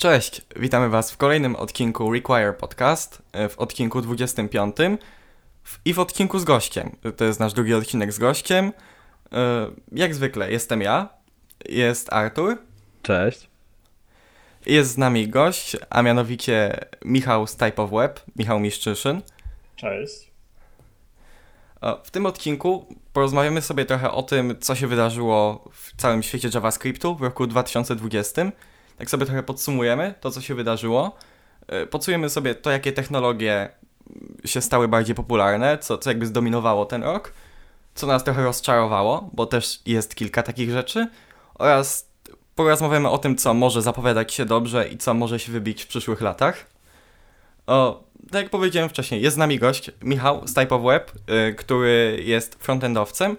Cześć, witamy Was w kolejnym odcinku Require Podcast, e, w odcinku 25 w, i w odcinku z gościem. To jest nasz drugi odcinek z gościem. E, Jak zwykle jestem ja, jest Artur, Cześć. jest z nami gość, a mianowicie Michał z Type of Web, Michał Miszczyszyn. Cześć. E, W tym odcinku porozmawiamy sobie trochę o tym, co się wydarzyło w całym świecie JavaScriptu w roku 2020. Tak sobie trochę podsumujemy to, co się wydarzyło. E, Podsumujemy sobie to, jakie technologie się stały bardziej popularne, co, co jakby zdominowało ten rok, co nas trochę rozczarowało, bo też jest kilka takich rzeczy, oraz porozmawiamy o tym, co może zapowiadać się dobrze i co może się wybić w przyszłych latach. O, tak jak powiedziałem wcześniej, jest z nami gość, Michał z Type of Web, y, który jest frontendowcem y,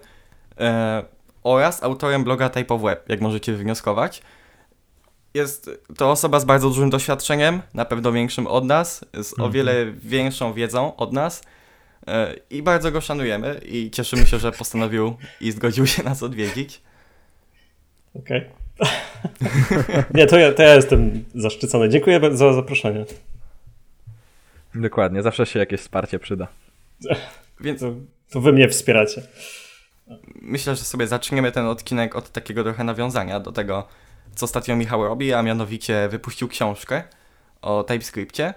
oraz autorem bloga Type of Web, jak możecie wywnioskować. Jest to osoba z bardzo dużym doświadczeniem, na pewno większym od nas, z o Mhm. wiele większą wiedzą od nas y, i bardzo go szanujemy i cieszymy się, że postanowił i zgodził się nas odwiedzić. Okej. Nie, to ja, to ja jestem zaszczycony. Dziękuję za zaproszenie. Dokładnie, zawsze się jakieś wsparcie przyda. Więc To, to wy mnie wspieracie. myślę, że sobie zaczniemy ten odcinek od takiego trochę nawiązania do tego, co ostatnio Michał robi, a mianowicie wypuścił książkę o TypeScriptie.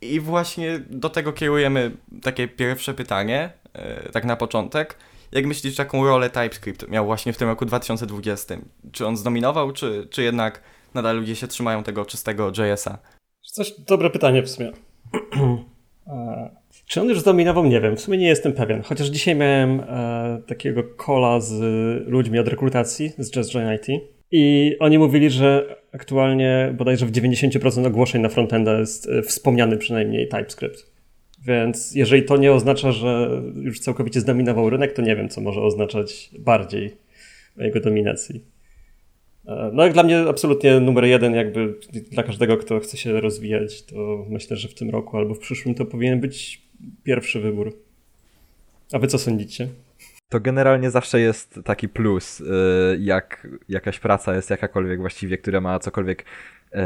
I właśnie do tego kierujemy takie pierwsze pytanie, e, tak na początek. Jak myślisz, jaką rolę TypeScript miał właśnie w tym roku 2020? Czy on zdominował, czy, czy jednak nadal ludzie się trzymają tego czystego JS-a? Coś, dobre pytanie w sumie. E, Czy on już zdominował? Nie wiem. W sumie nie jestem pewien. Chociaż dzisiaj miałem e, takiego kola z ludźmi od rekrutacji z Just Join IT i oni mówili, że aktualnie bodajże w 90% ogłoszeń na frontenda jest e, wspomniany przynajmniej TypeScript. Więc jeżeli to nie oznacza, że już całkowicie zdominował rynek, to nie wiem, co może oznaczać bardziej jego dominacji. E, No jak dla mnie absolutnie numer jeden, jakby dla każdego, kto chce się rozwijać, to myślę, że w tym roku albo w przyszłym to powinien być pierwszy wybór. A wy co sądzicie? To generalnie zawsze jest taki plus, y, jak jakaś praca jest jakakolwiek właściwie, która ma cokolwiek, y,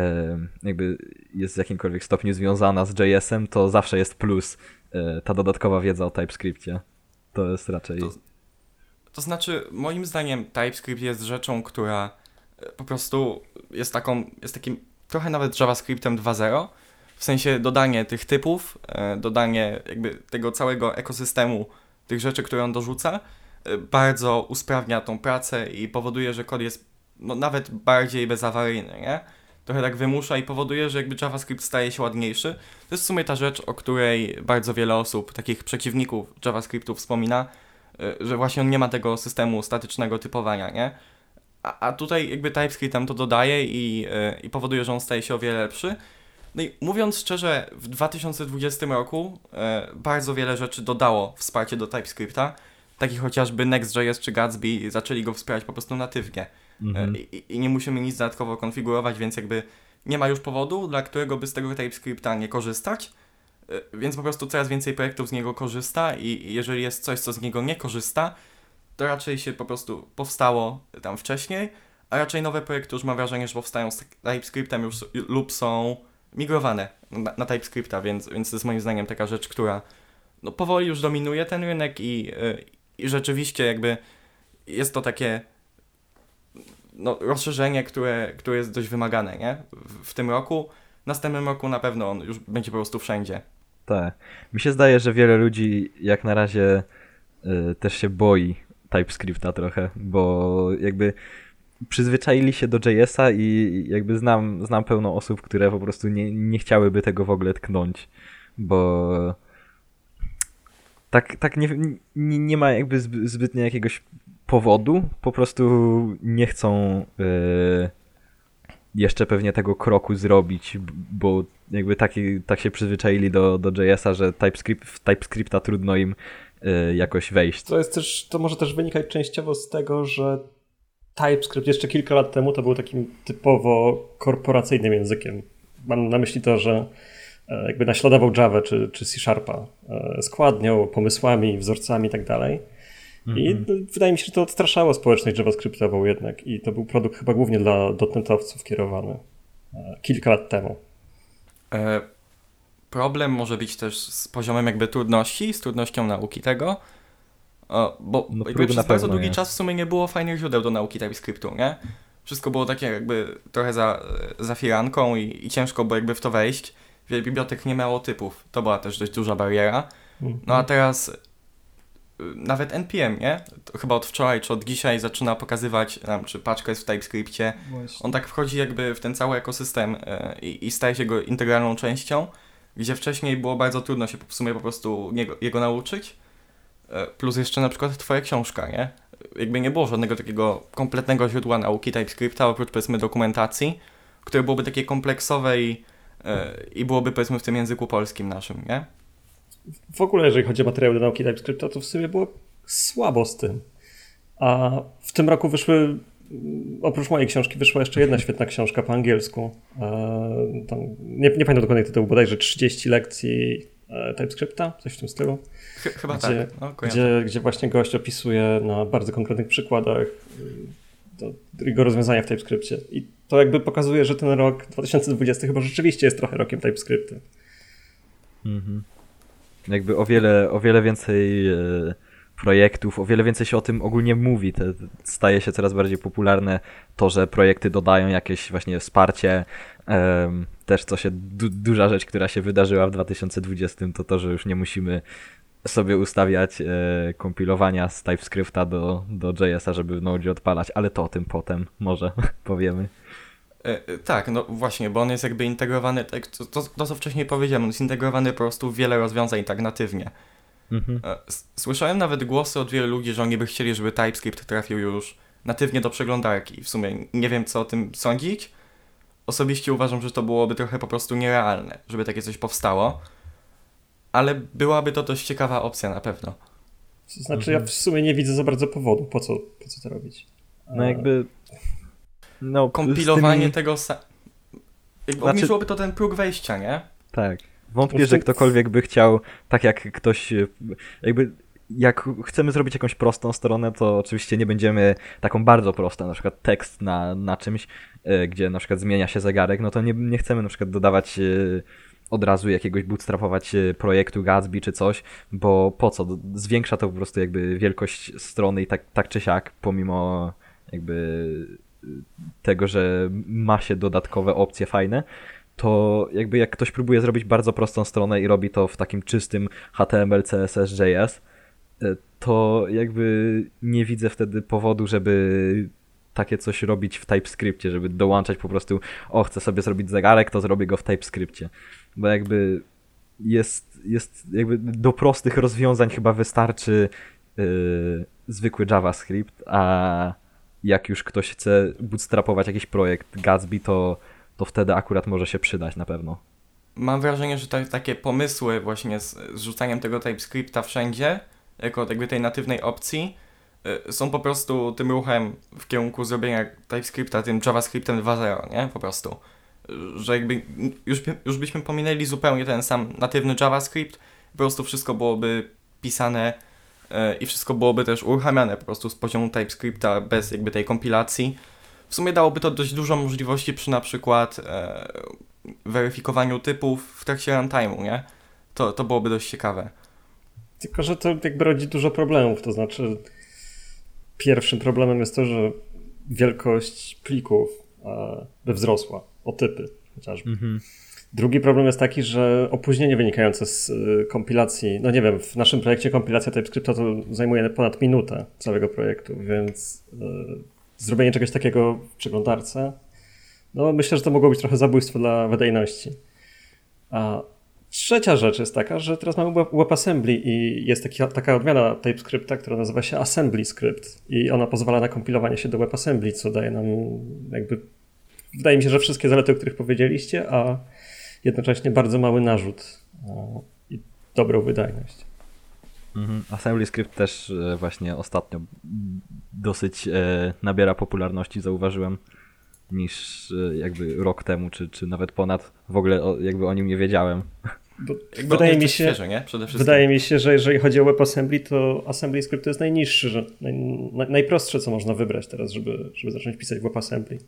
jakby jest w jakimkolwiek stopniu związana z JS-em, to zawsze jest plus y, ta dodatkowa wiedza o TypeScriptie. To jest raczej... To- To znaczy, moim zdaniem TypeScript jest rzeczą, która po prostu jest taką, jest takim trochę nawet JavaScriptem 2.0, w sensie dodanie tych typów, dodanie jakby tego całego ekosystemu, tych rzeczy, które on dorzuca, e, bardzo usprawnia tą pracę i powoduje, że kod jest no, nawet bardziej bezawaryjny, nie? Trochę tak wymusza i powoduje, że jakby JavaScript staje się ładniejszy. To jest w sumie ta rzecz, o której bardzo wiele osób, takich przeciwników JavaScriptu wspomina, y, że właśnie on nie ma tego systemu statycznego typowania, nie? A, a tutaj jakby TypeScript tam to dodaje i, y, i powoduje, że on staje się o wiele lepszy. No i mówiąc szczerze, w 2020 roku y, bardzo wiele rzeczy dodało wsparcie do TypeScripta, takich chociażby Next.js czy Gatsby zaczęli go wspierać po prostu natywnie. Mhm. E, I, I nie musimy nic dodatkowo konfigurować, więc jakby nie ma już powodu, dla którego by z tego TypeScripta nie korzystać. E, Więc po prostu coraz więcej projektów z niego korzysta i jeżeli jest coś, co z niego nie korzysta, to raczej się po prostu powstało tam wcześniej, a raczej nowe projekty już mam wrażenie, że powstają z TypeScriptem już lub są migrowane na, na TypeScripta, więc, więc to jest moim zdaniem taka rzecz, która no, powoli już dominuje ten rynek i, y, i rzeczywiście jakby jest to takie no, rozszerzenie, które, które jest dość wymagane, nie? W, w tym roku. Następnym roku na pewno on już będzie po prostu wszędzie. Tak. Mi się zdaje, że wiele ludzi jak na razie y, też się boi TypeScripta trochę, bo jakby przyzwyczaili się do JS-a i jakby znam, znam pełno osób, które po prostu nie, nie chciałyby tego w ogóle tknąć, bo tak, tak nie, nie, nie ma jakby zby- zbytnio jakiegoś powodu, po prostu nie chcą y, jeszcze pewnie tego kroku zrobić, bo jakby taki, tak się przyzwyczaili do, do JS-a, że TypeScript, w TypeScripta trudno im y, jakoś wejść. To jest też, to może też wynikać częściowo z tego, że TypeScript jeszcze kilka lat temu to był takim typowo korporacyjnym językiem. Mam na myśli to, że e, jakby naśladował Java czy, czy C Sharpa e, składnią, pomysłami, wzorcami i tak dalej. I Mhm. no, wydaje mi się, że to odstraszało społeczność JavaScriptową jednak i to był produkt chyba głównie dla dotnetowców kierowany. kilka lat temu. E, problem może być też z poziomem jakby trudności, z trudnością nauki tego, bo no, jakby przez bardzo długi jest. czas w sumie nie było fajnych źródeł do nauki TypeScriptu, nie? Wszystko było takie jakby trochę za, za firanką i, i ciężko było jakby w to wejść. Wiele bibliotek nie miało typów, to była też dość duża bariera. No a mhm. teraz y, nawet NPM, nie? To chyba od wczoraj czy od dzisiaj zaczyna pokazywać nam, czy paczka jest w TypeScriptie. Właśnie. On tak wchodzi jakby w ten cały ekosystem y, i, i staje się jego integralną częścią, gdzie wcześniej było bardzo trudno się w sumie po prostu niego, jego nauczyć. Y, plus jeszcze na przykład twoja książka, nie? Jakby nie było żadnego takiego kompletnego źródła nauki TypeScripta, oprócz powiedzmy dokumentacji, które byłoby takie kompleksowe i, i byłoby powiedzmy w tym języku polskim naszym, nie? w ogóle, jeżeli chodzi o materiały do nauki TypeScripta, to w sumie było słabo z tym. A w tym roku wyszły, oprócz mojej książki, wyszła jeszcze jedna świetna książka po angielsku. Tam, nie, nie pamiętam dokładnie tytułu, bodajże 30 lekcji e, TypeScripta, coś w tym stylu. Chyba gdzie, tak. No, gdzie, gdzie właśnie gość opisuje na bardzo konkretnych przykładach jego rozwiązania w TypeScriptie. I to jakby pokazuje, że ten rok 2020 chyba rzeczywiście jest trochę rokiem TypeScripta. Mhm. Jakby o wiele, o wiele więcej e, projektów, o wiele więcej się o tym ogólnie mówi. Te, staje się coraz bardziej popularne to, że projekty dodają jakieś właśnie wsparcie. też co się, du duża rzecz, która się wydarzyła w 2020 to to, że już nie musimy sobie ustawiać e, kompilowania z TypeScripta do, do JS-a, żeby w Node odpalać, ale to o tym potem może powiemy. E, e, tak, no właśnie, bo on jest jakby integrowany, tak, to, to, to co wcześniej powiedziałem, on jest integrowany po prostu w wiele rozwiązań tak natywnie. Mhm. E, słyszałem nawet głosy od wielu ludzi, że oni by chcieli, żeby TypeScript trafił już natywnie do przeglądarki. W sumie nie wiem, co o tym sądzić. Osobiście uważam, że to byłoby trochę po prostu nierealne, żeby takie coś powstało. Ale byłaby to dość ciekawa opcja na pewno. Znaczy, mhm. ja w sumie nie widzę za bardzo powodu, po co, po co to robić. No jakby no, kompilowanie tymi... tego sa... Jakby znaczy... obniżyłoby to ten próg wejścia, nie? Tak. Wątpię, że ktokolwiek by chciał, tak jak ktoś, jakby jak chcemy zrobić jakąś prostą stronę, to oczywiście nie będziemy taką bardzo prostą, na przykład tekst na, na czymś, e, gdzie na przykład zmienia się zegarek, no to nie, nie chcemy na przykład dodawać e, od razu jakiegoś bootstrapować e, projektu Gatsby czy coś, bo po co? Zwiększa to po prostu jakby wielkość strony i tak, tak czy siak, pomimo jakby tego, że ma się dodatkowe opcje fajne, to jakby jak ktoś próbuje zrobić bardzo prostą stronę i robi to w takim czystym HTML, CSS, JS, e, to jakby nie widzę wtedy powodu, żeby takie coś robić w TypeScriptie, żeby dołączać po prostu, o chcę sobie zrobić zegarek, to zrobię go w TypeScriptie. Bo jakby jest, jest jakby do prostych rozwiązań chyba wystarczy yy, zwykły JavaScript, a jak już ktoś chce bootstrapować jakiś projekt Gatsby, to, to wtedy akurat może się przydać na pewno. Mam wrażenie, że takie pomysły właśnie z, z rzucaniem tego TypeScripta wszędzie, jako jakby tej natywnej opcji, y, są po prostu tym ruchem w kierunku zrobienia TypeScripta tym JavaScriptem 2.0, nie? Po prostu. Że jakby już, już byśmy pominęli zupełnie ten sam natywny JavaScript, po prostu wszystko byłoby pisane E, i wszystko byłoby też uruchamiane po prostu z poziomu TypeScripta bez jakby tej kompilacji. W sumie dałoby to dość dużo możliwości przy na przykład e, weryfikowaniu typów w trakcie runtime'u, nie? To, to byłoby dość ciekawe. Tylko, że to jakby rodzi dużo problemów, to znaczy pierwszym problemem jest to, że wielkość plików e, by wzrosła o typy chociażby. Mhm. Drugi problem jest taki, że opóźnienie wynikające z y, kompilacji, no nie wiem, w naszym projekcie kompilacja TypeScripta to zajmuje ponad minutę całego projektu, więc y, zrobienie czegoś takiego w przeglądarce, no myślę, że to mogło być trochę zabójstwo dla wydajności. A trzecia rzecz jest taka, że teraz mamy WebAssembly i jest taki, taka odmiana TypeScripta, która nazywa się Assembly Script i ona pozwala na kompilowanie się do WebAssembly, co daje nam jakby wydaje mi się, że wszystkie zalety, o których powiedzieliście, a jednocześnie bardzo mały narzut i dobrą wydajność. Mhm. Assembly Script też e, właśnie ostatnio dosyć e, nabiera popularności, zauważyłem, niż e, jakby rok temu, czy, czy nawet ponad. W ogóle jakby o nim nie wiedziałem. wydaje mi, się, świeże, nie? wydaje mi się, że jeżeli chodzi o WebAssembly, to Assembly Script jest najniższy, że naj, najprostsze, co można wybrać teraz, żeby, żeby zacząć pisać WebAssembly.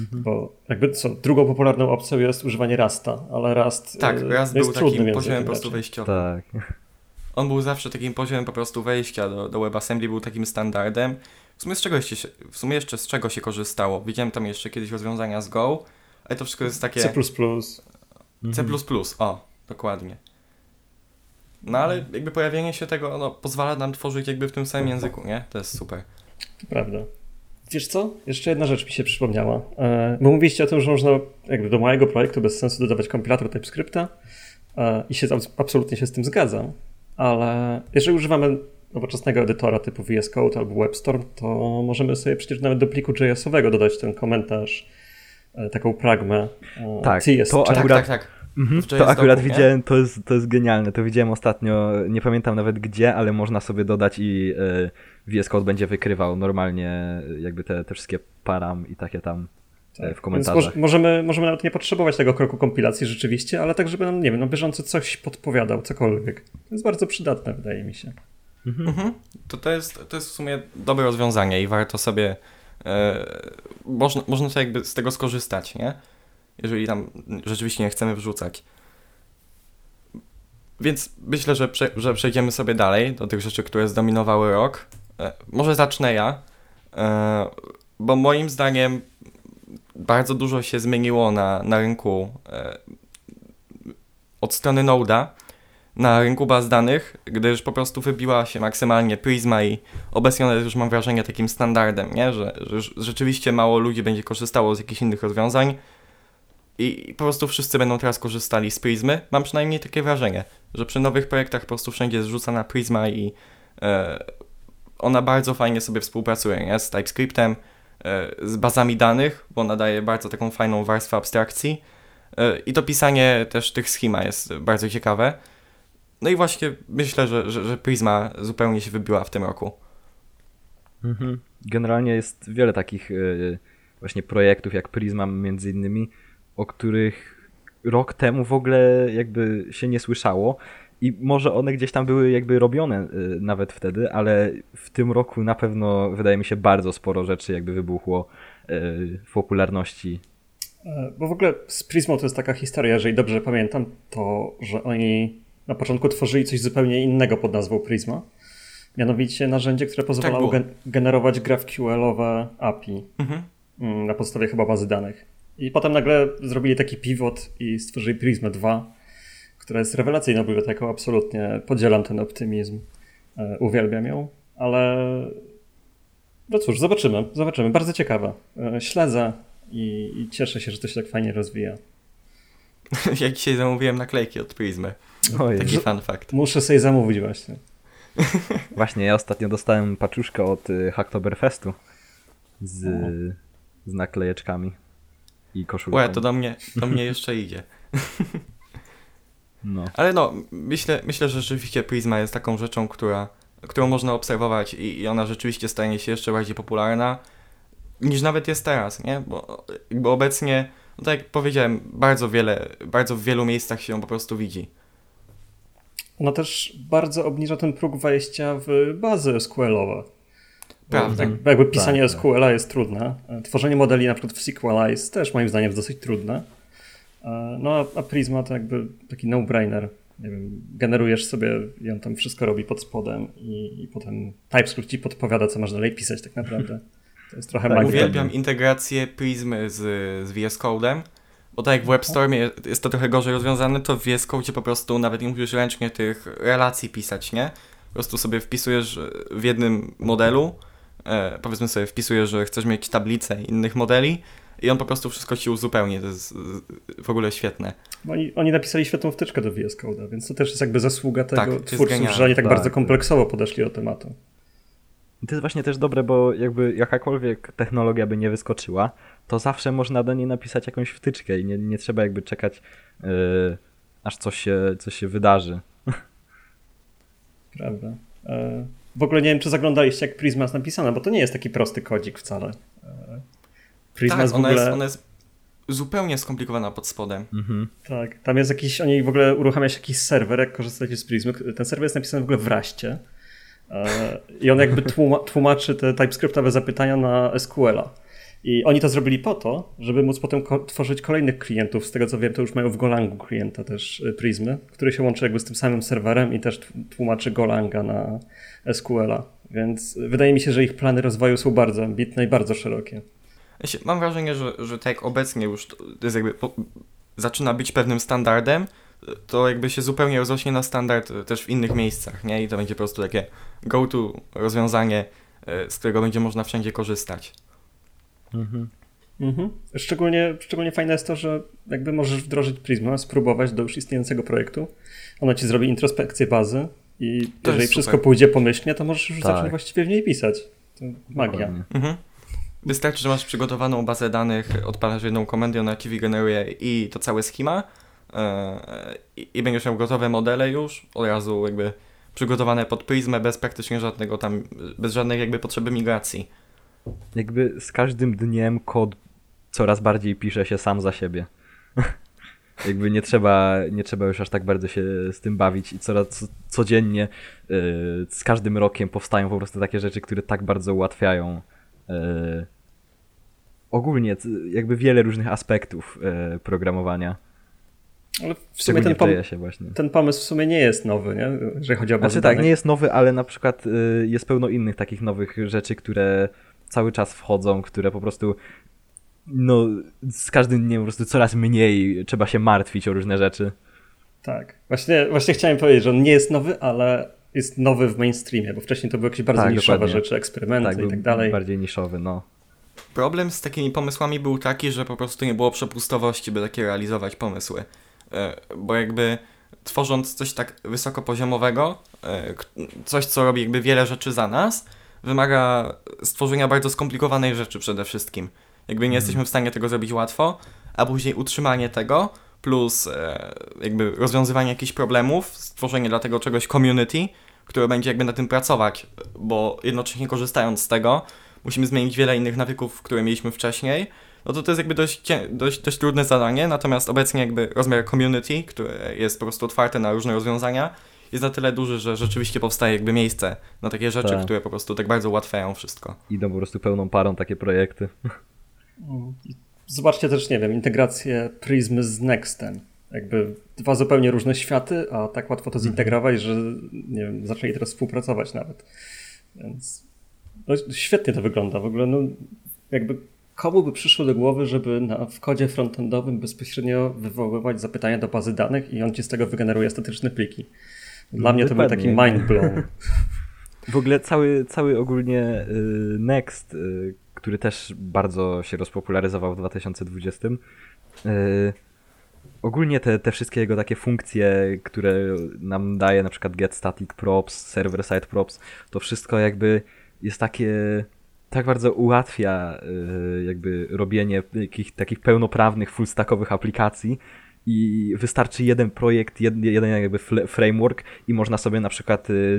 Mhm. Bo jakby co, drugą popularną opcją jest używanie Rasta, ale Rast Tak, e, jest był takim trudnym poziomem po prostu wejściowym. Tak. On był zawsze takim poziomem po prostu wejścia do, do WebAssembly, był takim standardem. W sumie, z czego jeszcze, się- w sumie jeszcze z czego się korzystało? Widziałem tam jeszcze kiedyś rozwiązania z Go, ale to wszystko jest takie... C++. C++, o, dokładnie. No ale jakby pojawienie się tego no, pozwala nam tworzyć jakby w tym samym języku, nie? To jest super. Prawda. Wiesz co? Jeszcze jedna rzecz mi się przypomniała. E, Bo mówiliście o tym, że można jakby do mojego projektu bez sensu dodawać kompilator TypeScripta e, i się abs- absolutnie się z tym zgadzam, ale jeżeli używamy nowoczesnego edytora typu VS Code albo WebStorm, to możemy sobie przecież nawet do pliku JS-owego dodać ten komentarz, e, taką pragmę. Tak, CS to check. Tak, Akurat- tak, tak. Mhm, W to akurat doku, widziałem, to jest, to jest genialne. To widziałem ostatnio, nie pamiętam nawet gdzie, ale można sobie dodać i y, VS Code będzie wykrywał normalnie jakby te, te wszystkie param i takie tam e, w Więc komentarzach. moż, możemy, możemy nawet nie potrzebować tego kroku kompilacji rzeczywiście, ale tak, żeby nam, nie wiem, na bieżąco coś podpowiadał, cokolwiek. To jest bardzo przydatne, wydaje mi się. Mhm. To, to, jest, to jest w sumie dobre rozwiązanie i warto sobie. E, można, można sobie jakby z tego skorzystać, nie? Jeżeli tam rzeczywiście nie chcemy wrzucać. Więc myślę, że, prze, że przejdziemy sobie dalej do tych rzeczy, które zdominowały rok. E, może zacznę ja, e, bo moim zdaniem bardzo dużo się zmieniło na, na rynku e, od strony Node'a na rynku baz danych, gdyż po prostu wybiła się maksymalnie Prisma i obecnie ona jest już mam wrażenie takim standardem, nie? Że, że rzeczywiście mało ludzi będzie korzystało z jakichś innych rozwiązań i, po prostu wszyscy będą teraz korzystali z Prismy. Mam przynajmniej takie wrażenie, że przy nowych projektach po prostu wszędzie jest rzucana Prisma i e, ona bardzo fajnie sobie współpracuje, nie? Z TypeScriptem, e, z bazami danych, bo ona daje bardzo taką fajną warstwę abstrakcji e, i to pisanie też tych schema jest bardzo ciekawe. No i właśnie myślę, że, że, że Prisma zupełnie się wybiła w tym roku. Mhm. Generalnie jest wiele takich y, właśnie projektów jak Prisma między innymi, o których rok temu w ogóle jakby się nie słyszało i może one gdzieś tam były jakby robione y, nawet wtedy, ale w tym roku na pewno wydaje mi się bardzo sporo rzeczy jakby wybuchło y, w popularności. E, Bo w ogóle z Prismą to jest taka historia, jeżeli dobrze pamiętam, to że oni na początku tworzyli coś zupełnie innego pod nazwą Prisma. Mianowicie narzędzie, które pozwalało było. gen- generować GraphQL-owe API Mhm. mm, na podstawie chyba bazy danych. I potem nagle zrobili taki pivot i stworzyli Prismę 2, która jest rewelacyjną biblioteką, absolutnie podzielam ten optymizm, e, uwielbiam ją, ale no cóż, zobaczymy, zobaczymy, bardzo ciekawe. E, Śledzę i, i cieszę się, że to się tak fajnie rozwija. Ja dzisiaj zamówiłem naklejki od Prismy. Ojej. Taki fun fact. Muszę sobie zamówić właśnie. Właśnie ja ostatnio dostałem paczuszkę od y, Hacktoberfestu z, z naklejeczkami i koszulką. Łe, to do mnie, do mnie jeszcze idzie. No. Ale no, myślę, myślę, że rzeczywiście Prisma jest taką rzeczą, która, którą można obserwować i, i ona rzeczywiście stanie się jeszcze bardziej popularna niż nawet jest teraz, nie? Bo jakby obecnie, no tak jak powiedziałem, bardzo wiele, bardzo w wielu miejscach się ją po prostu widzi. Ona też bardzo obniża ten próg wejścia w bazy SQL-owe. Prawda. Jak, jakby pisanie Tak, tak. SQL-a jest trudne. Tworzenie modeli na przykład w SQL jest też moim zdaniem dosyć trudne. E, No a, Prisma to jakby taki no-brainer. Nie wiem, generujesz sobie i on tam wszystko robi pod spodem i, i potem TypeScript ci podpowiada, co masz dalej pisać tak naprawdę. To jest trochę Tak, magia. Uwielbiam integrację Prismy z, z VS Code'em, bo tak jak w WebStormie jest to trochę gorzej rozwiązane, to w VS Code po prostu nawet nie musisz ręcznie tych relacji pisać, nie? Po prostu sobie wpisujesz w jednym modelu, powiedzmy sobie wpisujesz, że chcesz mieć tablicę innych modeli i on po prostu wszystko ci uzupełni, to jest e, w ogóle świetne. Oni, oni napisali świetną wtyczkę do VS Code'a, więc to też jest jakby zasługa tego Tak, to jest twórców, że oni tak Tak. bardzo kompleksowo podeszli do tematu. I To jest właśnie też dobre, bo jakby jakakolwiek technologia by nie wyskoczyła, to zawsze można do niej napisać jakąś wtyczkę i nie, nie trzeba jakby czekać, yy, aż coś się, coś się wydarzy. Prawda. E, W ogóle nie wiem, czy zaglądaliście, jak Prisma jest napisana, bo to nie jest taki prosty kodzik wcale. E, Prisma tak, jest w ona, ogóle... jest, ona jest zupełnie skomplikowana pod spodem. Mhm. Tak, tam jest jakiś, oni w ogóle uruchamia się jakiś serwer, jak korzystacie z Prismy. Ten serwer jest napisany w ogóle w Raście. E, I on jakby tłuma, tłumaczy te TypeScriptowe zapytania na SQL-a. I oni to zrobili po to, żeby móc potem ko tworzyć kolejnych klientów. Z tego co wiem, to już mają w Golangu klienta też y, Prismy, który się łączy jakby z tym samym serwerem i też tłumaczy Golanga na SQL-a. Więc wydaje mi się, że ich plany rozwoju są bardzo ambitne i bardzo szerokie. Mam wrażenie, że, że tak obecnie już to jest jakby po, zaczyna być pewnym standardem, to jakby się zupełnie rozrośnie na standard też w innych miejscach, nie? I to będzie po prostu takie go-to rozwiązanie, y, z którego będzie można wszędzie korzystać. Mhm. Mhm. Szczególnie, szczególnie fajne jest to, że jakby możesz wdrożyć Prisma, spróbować do już istniejącego projektu. Ona ci zrobi introspekcję bazy i to jeżeli wszystko super. pójdzie pomyślnie, to możesz już tak. zacząć właściwie w niej pisać. To magia. Mhm. Wystarczy, że masz przygotowaną bazę danych, odpalasz jedną komendę, ona ci wygeneruje i to całe schema yy, i będziesz miał gotowe modele już, od razu jakby przygotowane pod Prismę, bez praktycznie żadnego tam, bez żadnej jakby potrzeby migracji jakby z każdym dniem kod coraz bardziej pisze się sam za siebie. jakby nie trzeba, nie trzeba już aż tak bardzo się z tym bawić i coraz codziennie yy, z każdym rokiem powstają po prostu takie rzeczy, które tak bardzo ułatwiają yy, ogólnie jakby wiele różnych aspektów yy, programowania. Ale w sumie ten, pom- ten, pomysł w sumie nie jest nowy, nie? jeżeli chodzi o bazę Znaczy tak, nie jest nowy, ale na przykład y, jest pełno innych takich nowych rzeczy, które cały czas wchodzą, które po prostu no z każdym dniem po prostu coraz mniej trzeba się martwić o różne rzeczy. Tak. Właśnie, właśnie chciałem powiedzieć, że on nie jest nowy, ale jest nowy w mainstreamie, bo wcześniej to były jakieś bardzo tak, niszowe dokładnie. rzeczy, eksperymenty tak, i tak dalej. bardziej niszowy, no. Problem z takimi pomysłami był taki, że po prostu nie było przepustowości, by takie realizować pomysły. E, bo jakby tworząc coś tak wysokopoziomowego, e, coś co robi jakby wiele rzeczy za nas, wymaga stworzenia bardzo skomplikowanej rzeczy przede wszystkim. Jakby nie mhm. jesteśmy w stanie tego zrobić łatwo, a później utrzymanie tego plus e, jakby rozwiązywanie jakichś problemów, stworzenie dla tego czegoś community, które będzie jakby na tym pracować, bo jednocześnie korzystając z tego, musimy zmienić wiele innych nawyków, które mieliśmy wcześniej, no to to jest jakby dość, dość, dość trudne zadanie, natomiast obecnie jakby rozmiar community, które jest po prostu otwarte na różne rozwiązania, jest na tyle duży, że rzeczywiście powstaje jakby miejsce na takie rzeczy, tak. które po prostu tak bardzo ułatwiają wszystko. Idą po prostu pełną parą takie projekty. Zobaczcie też, nie wiem, integrację Prismy z Nextem. Jakby dwa zupełnie różne światy, a tak łatwo to mhm. zintegrować, że nie wiem, zaczęli teraz współpracować nawet. Więc no, świetnie to wygląda. W ogóle no, jakby komu by przyszło do głowy, żeby na, w kodzie frontendowym bezpośrednio wywoływać zapytania do bazy danych i on ci z tego wygeneruje statyczne pliki. Dla mnie to był taki mind blow. W ogóle cały, cały ogólnie y, Next, y, który też bardzo się rozpopularyzował w 2020, y, ogólnie te, te wszystkie jego takie funkcje, które nam daje na przykład get static props, server side props, to wszystko jakby jest takie tak bardzo ułatwia jakby robienie jakich, takich pełnoprawnych, fullstackowych aplikacji, i wystarczy jeden projekt, jeden, jeden jakby framework i można sobie na przykład y,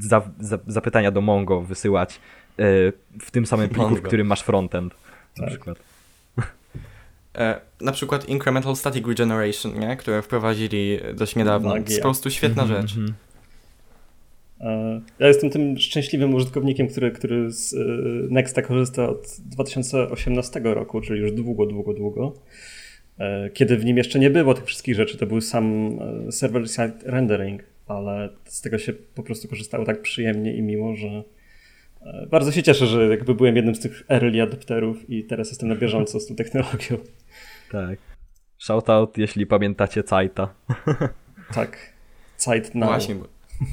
za, za, zapytania do Mongo wysyłać y, w tym samym pliku, w którym masz frontend na tak. przykład. E, na przykład Incremental Static Regeneration, nie? które wprowadzili dość niedawno. To jest po prostu świetna mm -hmm. rzecz. Mhm. E, ja jestem tym szczęśliwym użytkownikiem, który, który z y, Nexta korzysta od 2018 roku, czyli już długo, długo, długo. E, kiedy w nim jeszcze nie było tych wszystkich rzeczy, to był sam e, server-side rendering, ale z tego się po prostu korzystało tak przyjemnie i miło, że e, bardzo się cieszę, że jakby byłem jednym z tych early adopterów i teraz jestem na bieżąco z tą technologią. Tak. Shoutout, jeśli pamiętacie Zeita. Tak. Zeit Now. Właśnie.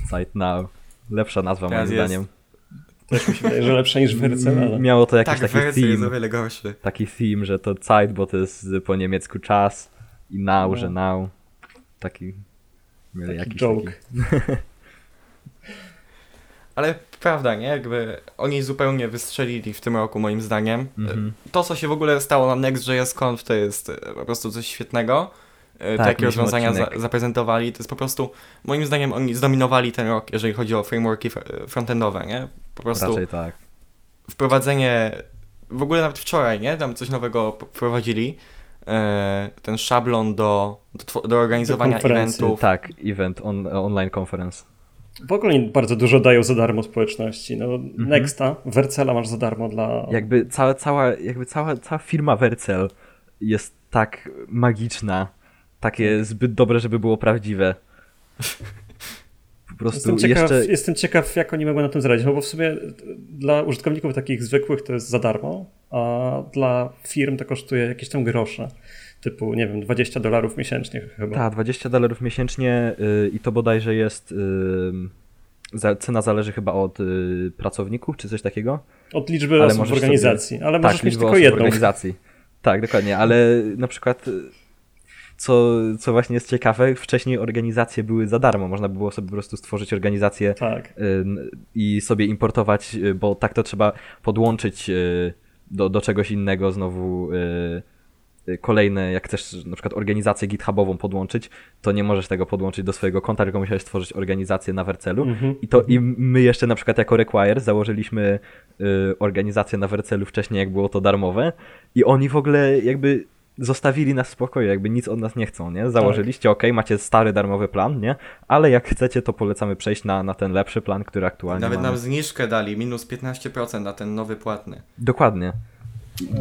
Zeit Now. Lepsza nazwa moim zdaniem. Też mi się wydaje, że lepsze niż Werce, ale... Miało to jakiś tak, taki theme. o wiele gorszy. Taki theme, że to Zeit, bo to jest po niemiecku czas i now, no. że now. Taki... Taki jakiś joke. Taki... ale prawda, nie? Jakby oni zupełnie wystrzelili w tym roku, moim zdaniem. Mm -hmm. To, co się w ogóle stało na Next.js Conf, to jest po prostu coś świetnego. E, tak, takie rozwiązania za, zaprezentowali. To jest po prostu, moim zdaniem, oni zdominowali ten rok, jeżeli chodzi o frameworki frontendowe, nie? Po prostu Raczej tak. wprowadzenie, w ogóle nawet wczoraj, nie? Tam coś nowego wprowadzili. E, ten szablon do, do, do organizowania do eventów. Tak, event, on, online conference. W ogóle bardzo dużo dają za darmo społeczności. No, mhm. Nexta, Vercela masz za darmo dla... Jakby cała, cała, jakby cała, cała firma Vercel jest tak magiczna, takie zbyt dobre, żeby było prawdziwe. Prostu jestem ciekaw, jeszcze... jestem ciekaw, jak oni mogą na tym zaradzić, no bo w sumie dla użytkowników takich zwykłych to jest za darmo, a dla firm to kosztuje jakieś tam grosze typu, nie wiem, 20 dolarów miesięcznie chyba. Tak, 20 dolarów miesięcznie yy, i to bodajże jest, yy, cena zależy chyba od yy, pracowników, czy coś takiego. Od liczby ale osób w organizacji, sobie... ale możesz tak, mieć tylko jedną. organizacji. Tak, dokładnie, ale na przykład co, co właśnie jest ciekawe, wcześniej organizacje były za darmo. Można było sobie po prostu stworzyć organizację tak. i sobie importować, bo tak to trzeba podłączyć do, do czegoś innego znowu Y, kolejne, jak chcesz na przykład organizację GitHubową podłączyć, to nie możesz tego podłączyć do swojego konta, tylko musiałeś stworzyć organizację na Wercelu. Mm-hmm. I to i my jeszcze na przykład jako Require założyliśmy y, organizację na Wercelu wcześniej, jak było to darmowe i oni w ogóle jakby zostawili nas w spokoju, jakby nic od nas nie chcą, nie? Założyliście, tak. ok, macie stary darmowy plan, nie? Ale jak chcecie, to polecamy przejść na, na ten lepszy plan, który aktualnie Nawet mamy. nam zniżkę dali, minus 15% na ten nowy płatny. Dokładnie.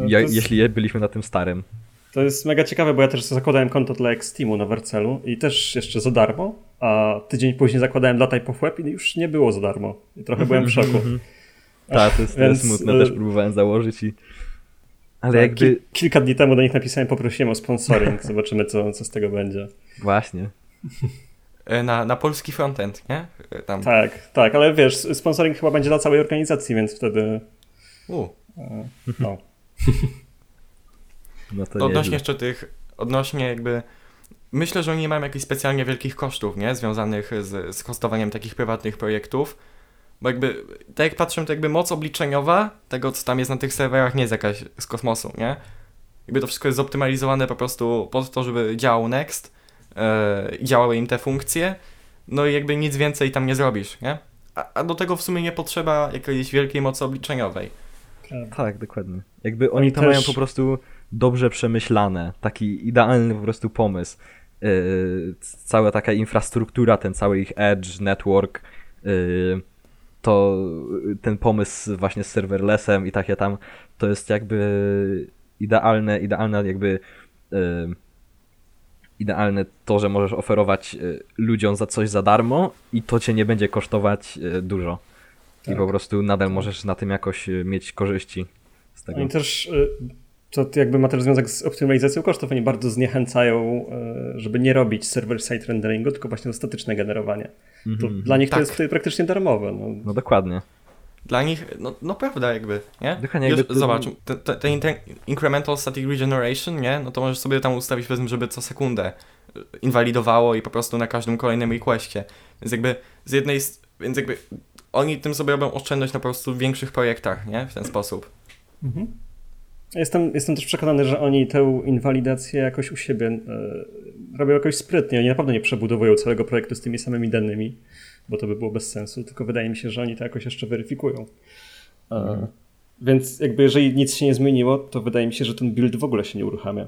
Ja, jest... Jeśli byliśmy na tym starym. To jest mega ciekawe, bo ja też zakładałem konto dla Xteamu na Vercelu i też jeszcze za darmo, a tydzień później zakładałem dla Type of Web i już nie było za darmo. I trochę byłem w szoku. tak, to jest, Więc, smutne, też próbowałem założyć i... Ale tak, jakby... Ki kilka dni temu do nich napisałem, poprosiłem o sponsoring, zobaczymy co, co z tego będzie. Właśnie. E, na, na polski frontend, nie? E, tam. Tak, tak, ale wiesz, sponsoring chyba będzie dla całej organizacji, więc wtedy... U. E, no. No to odnośnie jeszcze tych, odnośnie jakby, myślę, że oni nie mają jakichś specjalnie wielkich kosztów, nie, związanych z, z hostowaniem takich prywatnych projektów, bo jakby, tak jak patrzę, to jakby moc obliczeniowa tego, co tam jest na tych serwerach, nie jest jakaś z kosmosu, nie? Jakby to wszystko jest zoptymalizowane po prostu po to, żeby działał Next, yy, działały im te funkcje, no i jakby nic więcej tam nie zrobisz, nie? A, a do tego w sumie nie potrzeba jakiejś wielkiej mocy obliczeniowej. Tak, dokładnie. Jakby oni to też... mają po prostu dobrze przemyślane, taki idealny po prostu pomysł. Yy, cała taka infrastruktura, ten cały ich edge, network, yy, to ten pomysł właśnie z serverlessem i takie tam, to jest jakby idealne, idealne jakby yy, idealne to, że możesz oferować yy, ludziom za coś za darmo i to cię nie będzie kosztować yy, dużo. Tak. I po prostu nadal możesz na tym jakoś mieć korzyści z tego. Oni też to jakby ma też związek z optymalizacją kosztów. Oni bardzo zniechęcają, e, żeby nie robić server-side renderingu, tylko właśnie statyczne generowanie. Mm -hmm. To mhm. dla nich tak. to jest praktycznie darmowe. No, no dokładnie. Dla nich, no, no prawda jakby, nie? Dokładnie, jakby to... Zobacz, ten, ten incremental static regeneration, nie? No to możesz sobie tam ustawić, powiedzmy, żeby co sekundę e, inwalidowało i po prostu na każdym kolejnym requestie. Więc jakby z jednej, więc jakby oni tym sobie robią oszczędność na po prostu większych projektach, nie? W ten sposób. Mhm. Jestem, jestem też przekonany, że oni tę inwalidację jakoś u siebie e, robią jakoś sprytnie. Oni naprawdę nie przebudowują całego projektu z tymi samymi danymi, bo to by było bez sensu, tylko wydaje mi się, że oni to jakoś jeszcze weryfikują. Mhm. Więc jakby jeżeli nic się nie zmieniło, to wydaje mi się, że ten build w ogóle się nie uruchamia.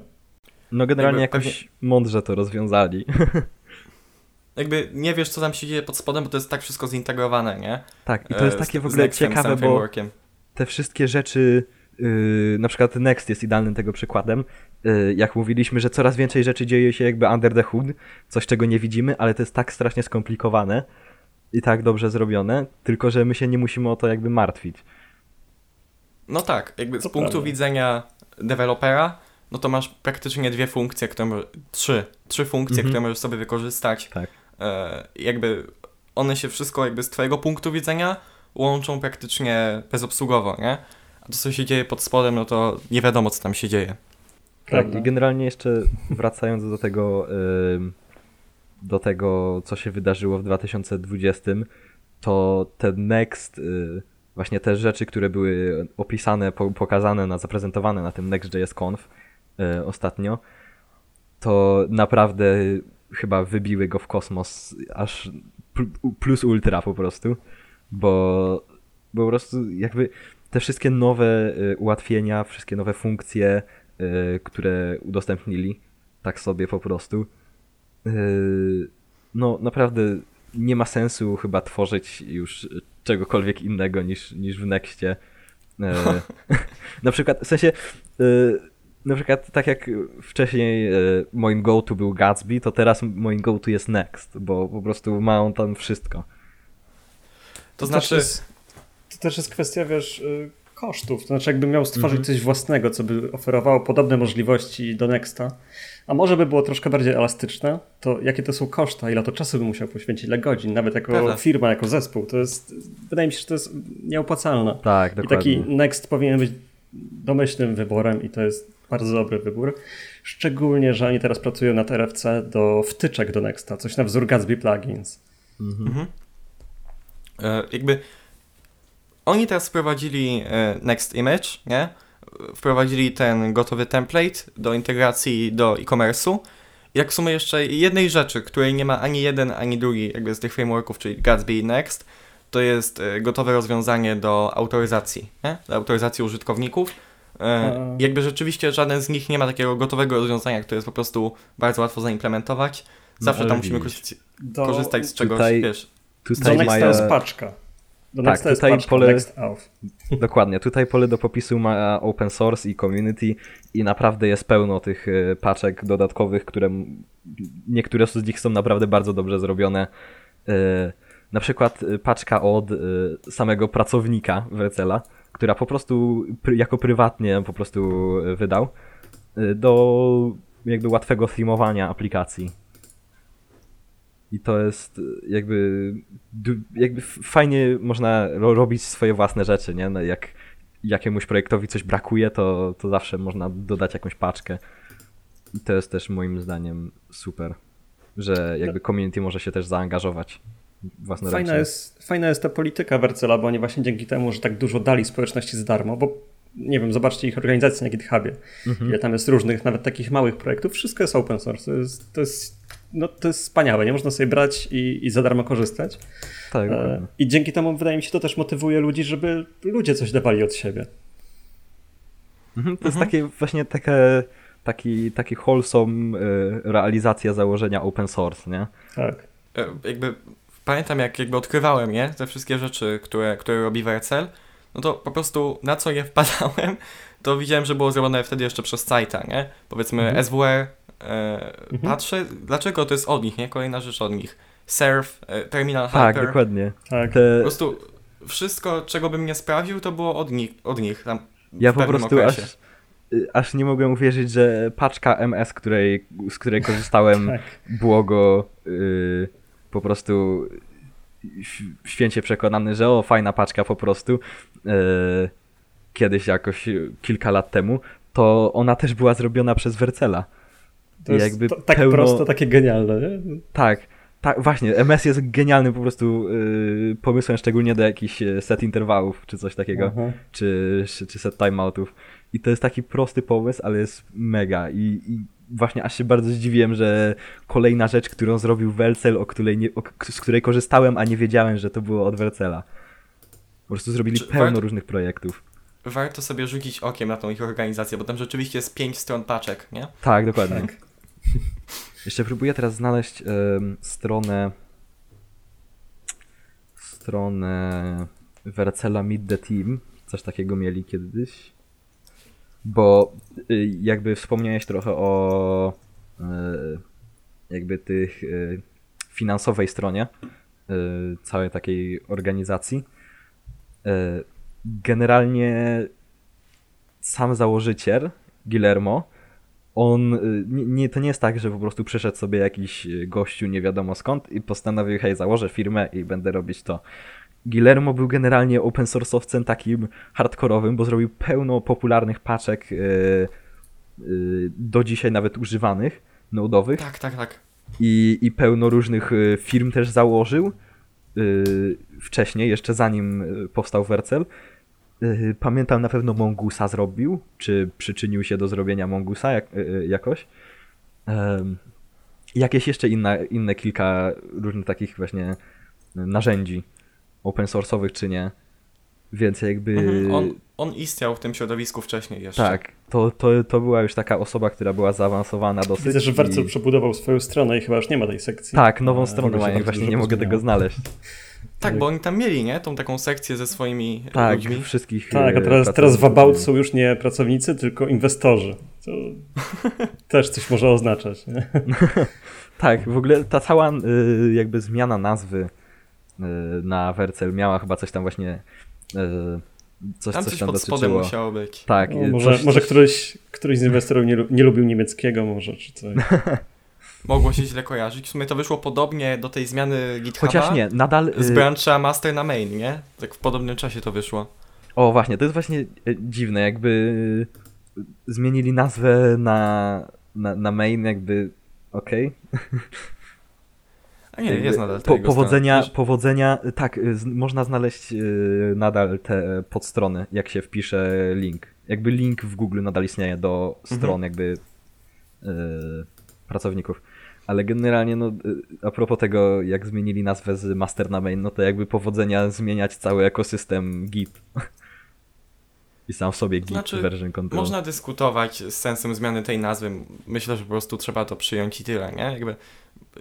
No generalnie jakby jakoś pewnie... mądrze to rozwiązali. Jakby nie wiesz, co tam się dzieje pod spodem, bo to jest tak wszystko zintegrowane, nie? Tak, i to jest e, takie w ogóle ciekawe, bo te wszystkie rzeczy Yy, na przykład Next jest idealnym tego przykładem. Yy, jak mówiliśmy, że coraz więcej rzeczy dzieje się jakby under the hood, coś czego nie widzimy, ale to jest tak strasznie skomplikowane i tak dobrze zrobione, tylko że my się nie musimy o to jakby martwić. No tak, jakby z punktu prawda. widzenia dewelopera, no to masz praktycznie dwie funkcje, które trzy, trzy funkcje, mhm. które możesz sobie wykorzystać. Tak. E, jakby one się wszystko jakby z twojego punktu widzenia łączą praktycznie bezobsługowo, nie? A to, co się dzieje pod spodem, no to nie wiadomo, co tam się dzieje. Tak, i generalnie jeszcze wracając do tego, do tego, co się wydarzyło w 2020, to ten Next, y, właśnie te rzeczy, które były opisane, pokazane, na, zaprezentowane na tym Next.js Conf y, ostatnio, to naprawdę chyba wybiły go w kosmos aż plus ultra po prostu, bo, bo po prostu jakby te wszystkie nowe y, ułatwienia, wszystkie nowe funkcje, y, które udostępnili, tak sobie po prostu, y, no naprawdę nie ma sensu chyba tworzyć już czegokolwiek innego niż, niż w Nextie. Na przykład, w sensie, na przykład tak jak wcześniej moim go-to był Gatsby, to teraz moim go-to jest Next, bo po prostu ma on tam wszystko. To znaczy... To to też jest kwestia, wiesz, y, kosztów. To znaczy, jakby miał stworzyć mhm. coś własnego, co by oferowało podobne możliwości do Nexta, a może by było troszkę bardziej elastyczne, to jakie to są koszta, ile to czasu by musiał poświęcić, ile godzin, nawet jako firma, jako zespół, to jest, wydaje mi się, że to jest nieopłacalne. Tak, dokładnie. I taki Next powinien być domyślnym wyborem i to jest bardzo dobry wybór. Szczególnie, że oni teraz pracują nad RFC do wtyczek do Nexta, coś na wzór Gatsby Plugins. Mhm. mhm. E, jakby oni teraz wprowadzili e, Next Image, nie? Wprowadzili ten gotowy template do integracji do e-commerce'u. Jak w sumie jeszcze jednej rzeczy, której nie ma ani jeden, ani drugi jakby z tych frameworków, czyli Gatsby i Next, to jest e, gotowe rozwiązanie do autoryzacji, nie? do autoryzacji użytkowników. E, jakby rzeczywiście żaden z nich nie ma takiego gotowego rozwiązania, które jest po prostu bardzo łatwo zaimplementować. Zawsze no, tam musimy korzystać, do... korzystać z czegoś, tutaj, wiesz. Tutaj do Nexta jest paczka. Do tak, tutaj pole... Next Dokładnie, tutaj pole do popisu ma open source i community i naprawdę jest pełno tych e, paczek dodatkowych, które niektóre z nich są naprawdę bardzo dobrze zrobione. E, na przykład e, paczka od samego pracownika Wercela, która po prostu jako prywatnie po prostu wydał do jakby łatwego streamowania aplikacji. I to jest jakby, jakby fajnie można robić swoje własne rzeczy, nie? No jak jakiemuś projektowi coś brakuje, to, to zawsze można dodać jakąś paczkę. I to jest też moim zdaniem super, że jakby community może się też zaangażować. Fajna jest, fajna jest ta polityka Wercela, bo oni właśnie dzięki temu, że tak dużo dali społeczności za darmo, bo nie wiem, zobaczcie ich organizację na GitHubie, mhm. ile tam jest różnych, nawet takich małych projektów, wszystko jest open source. To jest, to jest no to jest wspaniałe, nie można sobie brać i, i za darmo korzystać. Tak. E, I dzięki temu wydaje mi się to też motywuje ludzi, żeby ludzie coś dawali od siebie. Mhm, to mhm. jest takie właśnie takie, taki, taki wholesome y, realizacja założenia open source, nie? Tak. E, jakby pamiętam jak jakby odkrywałem, nie? Te wszystkie rzeczy, które, które robi Wercel, no to po prostu na co je wpadałem, to widziałem, że było zrobione wtedy jeszcze przez Sajta, nie? Powiedzmy mhm. SWR, E, mhm. Patrzę, dlaczego to jest od nich, nie? Kolejna rzecz od nich. Surf, e, Terminal tak, Hyper. Tak, dokładnie. Tak. Te... Po prostu wszystko, czego bym nie sprawdził, to było od nich. Od nich tam ja po prostu okresie. aż, y, aż nie mogłem uwierzyć, że paczka MS, której, z której korzystałem, tak. było go y, po prostu święcie przekonany, że o, fajna paczka po prostu. Y, kiedyś jakoś kilka lat temu, to ona też była zrobiona przez Wercela. To jest jakby to, tak pełno... prosto, takie genialne, nie? Tak, tak, właśnie. MS jest genialnym po prostu yy, pomysłem, szczególnie do jakichś e, set interwałów, czy coś takiego, czy, czy, czy set timeoutów. I to jest taki prosty pomysł, ale jest mega. I, i właśnie aż się bardzo zdziwiłem, że kolejna rzecz, którą zrobił Welcel, o której nie, o, z której korzystałem, a nie wiedziałem, że to było od Welcela. Po prostu zrobili czy pełno warto, różnych projektów. Warto sobie rzucić okiem na tą ich organizację, bo tam rzeczywiście jest pięć stron paczek, nie? Tak, dokładnie. Tak. Jeszcze próbuję teraz znaleźć stronę stronę Vercela Meet the Team. Coś takiego mieli kiedyś. Bo y, jakby wspomniałeś trochę o y, jakby tych y, finansowej stronie całej takiej organizacji. Generalnie sam założyciel Guillermo on, y, nie, nie, to nie jest tak, że po prostu przyszedł sobie jakiś y, gościu nie wiadomo skąd i postanowił, hej, założę firmę i będę robić to. Guillermo był generalnie open source'owcem takim hardkorowym, bo zrobił pełno popularnych paczek yy, yy, do dzisiaj nawet używanych, nodowych. Tak, tak, tak. I, i pełno różnych y, firm też założył wcześniej, jeszcze zanim powstał Wercel. Y, pamiętam na pewno Mongusa zrobił, czy przyczynił się do zrobienia Mongusa jak, y, y, jakoś. Jakieś jeszcze inne, inne kilka różnych takich właśnie narzędzi open source'owych czy nie. Więc jakby... Mhm. On, on istniał w tym środowisku wcześniej jeszcze. Tak, to, to, to była już taka osoba, która była zaawansowana dosyć. Widzę, że Wercel i... przebudował swoją stronę i chyba już nie ma tej sekcji. Tak, nową E, stronę mają właśnie nie mogę tego znaleźć. Tak, bo oni tam mieli, nie? Tą taką sekcję ze swoimi Tak, ludźmi. wszystkich Tak, a e, teraz, teraz w. About są już nie pracownicy, tylko inwestorzy. To też coś może oznaczać. Nie? Tak, w ogóle ta cała y, jakby zmiana nazwy y, na Wercel miała chyba coś tam właśnie y, coś, Tam coś coś tam pod spodem dotyczyło. musiało być. Tak, No, y, może coś, może coś- któryś, któryś z inwestorów nie, nie lubił niemieckiego, może czy coś. Mogło się źle kojarzyć. W sumie to wyszło podobnie do tej zmiany GitHuba. Chociaż nie, nadal... Z y, brancha master na main, nie? Tak w podobnym czasie to wyszło. O właśnie, to jest właśnie y, dziwne, jakby y, zmienili nazwę na, na, na main, jakby okej. A nie, jest nadal po, powodzenia, strona. powodzenia, tak, z, można znaleźć y, nadal te podstrony, jak się wpisze link. Jakby link w Google nadal istnieje do Mhm. stron jakby y, pracowników. Ale generalnie, no, y, a propos tego, jak zmienili nazwę z master na main, no to jakby powodzenia zmieniać cały ekosystem Git. I sam w sobie Git znaczy, version control. Można dyskutować z sensem zmiany tej nazwy. Myślę, że po prostu trzeba to przyjąć i tyle, nie? Jakby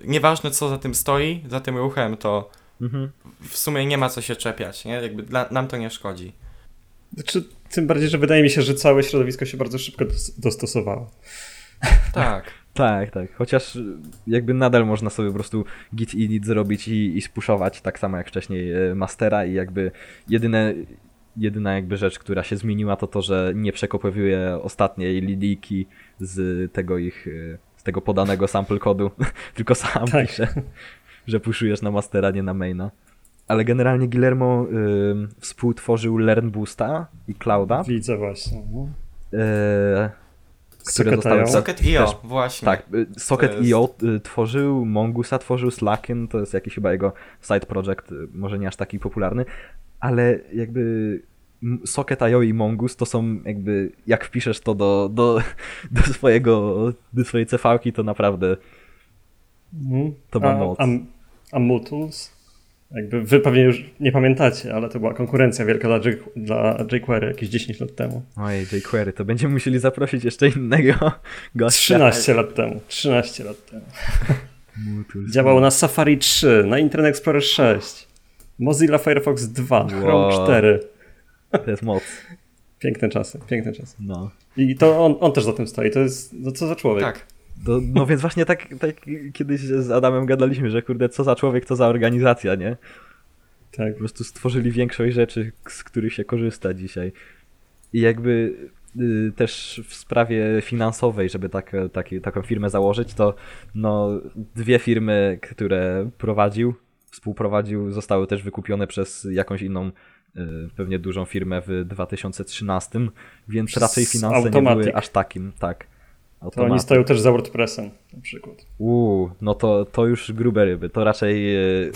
nieważne co za tym stoi, za tym ruchem, to Mhm. w sumie nie ma co się czepiać, nie? Jakby dla, nam to nie szkodzi. Znaczy, tym bardziej, że wydaje mi się, że całe środowisko się bardzo szybko dos- dostosowało. Tak. Tak, tak. Chociaż y, jakby nadal można sobie po prostu git init zrobić i, i spuszować, tak samo jak wcześniej e, mastera i jakby jedyne, jedyna jakby rzecz, która się zmieniła to to, że nie przekopowuje ostatniej linijki z tego ich, e, z tego podanego sample kodu, tylko sam Tak. pisze, że puszujesz na mastera, nie na maina. Ale generalnie Guillermo y, współtworzył Learn Boosta i Clouda, Widzę właśnie. No. Które Socketają. zostały Socket.io, też- właśnie. tak, y, Socket.io To y, tworzył, Mongoose tworzył, Slackin to jest jakiś chyba jego side project, y, może nie aż taki popularny, ale jakby m- Socket.io i Mongoose to są jakby, jak wpiszesz to do, do, do swojego, do swojej CV-ki, to naprawdę Mhm. To ma a, moc. A, a Mutools? Jakby wy pewnie już nie pamiętacie, ale to była konkurencja wielka dla, J- dla jQuery jakieś 10 lat temu. ojej, jQuery, to będziemy musieli zaprosić jeszcze innego gościa. 13 lat temu. 13 lat temu. Działał na Safari 3, na Internet Explorer 6, Mozilla Firefox 2, Chrome Wow. 4. To jest moc, Piękne czasy, piękne czasy. no. I to on, on też za tym stoi. To jest, no co za człowiek. Tak. To, no więc właśnie tak, tak kiedyś z Adamem gadaliśmy, że kurde, co za człowiek, co za organizacja, nie? tak. Po prostu stworzyli większość rzeczy, z których się korzysta dzisiaj. I jakby y, też w sprawie finansowej, żeby tak, taki, taką firmę założyć, to no, dwie firmy, które prowadził, współprowadził, zostały też wykupione przez jakąś inną, y, pewnie dużą firmę w 2013, więc raczej finanse nie były aż takim, tak. To oni stoją też za WordPressem na przykład. Uuu, no to, to już grube ryby. To raczej. e,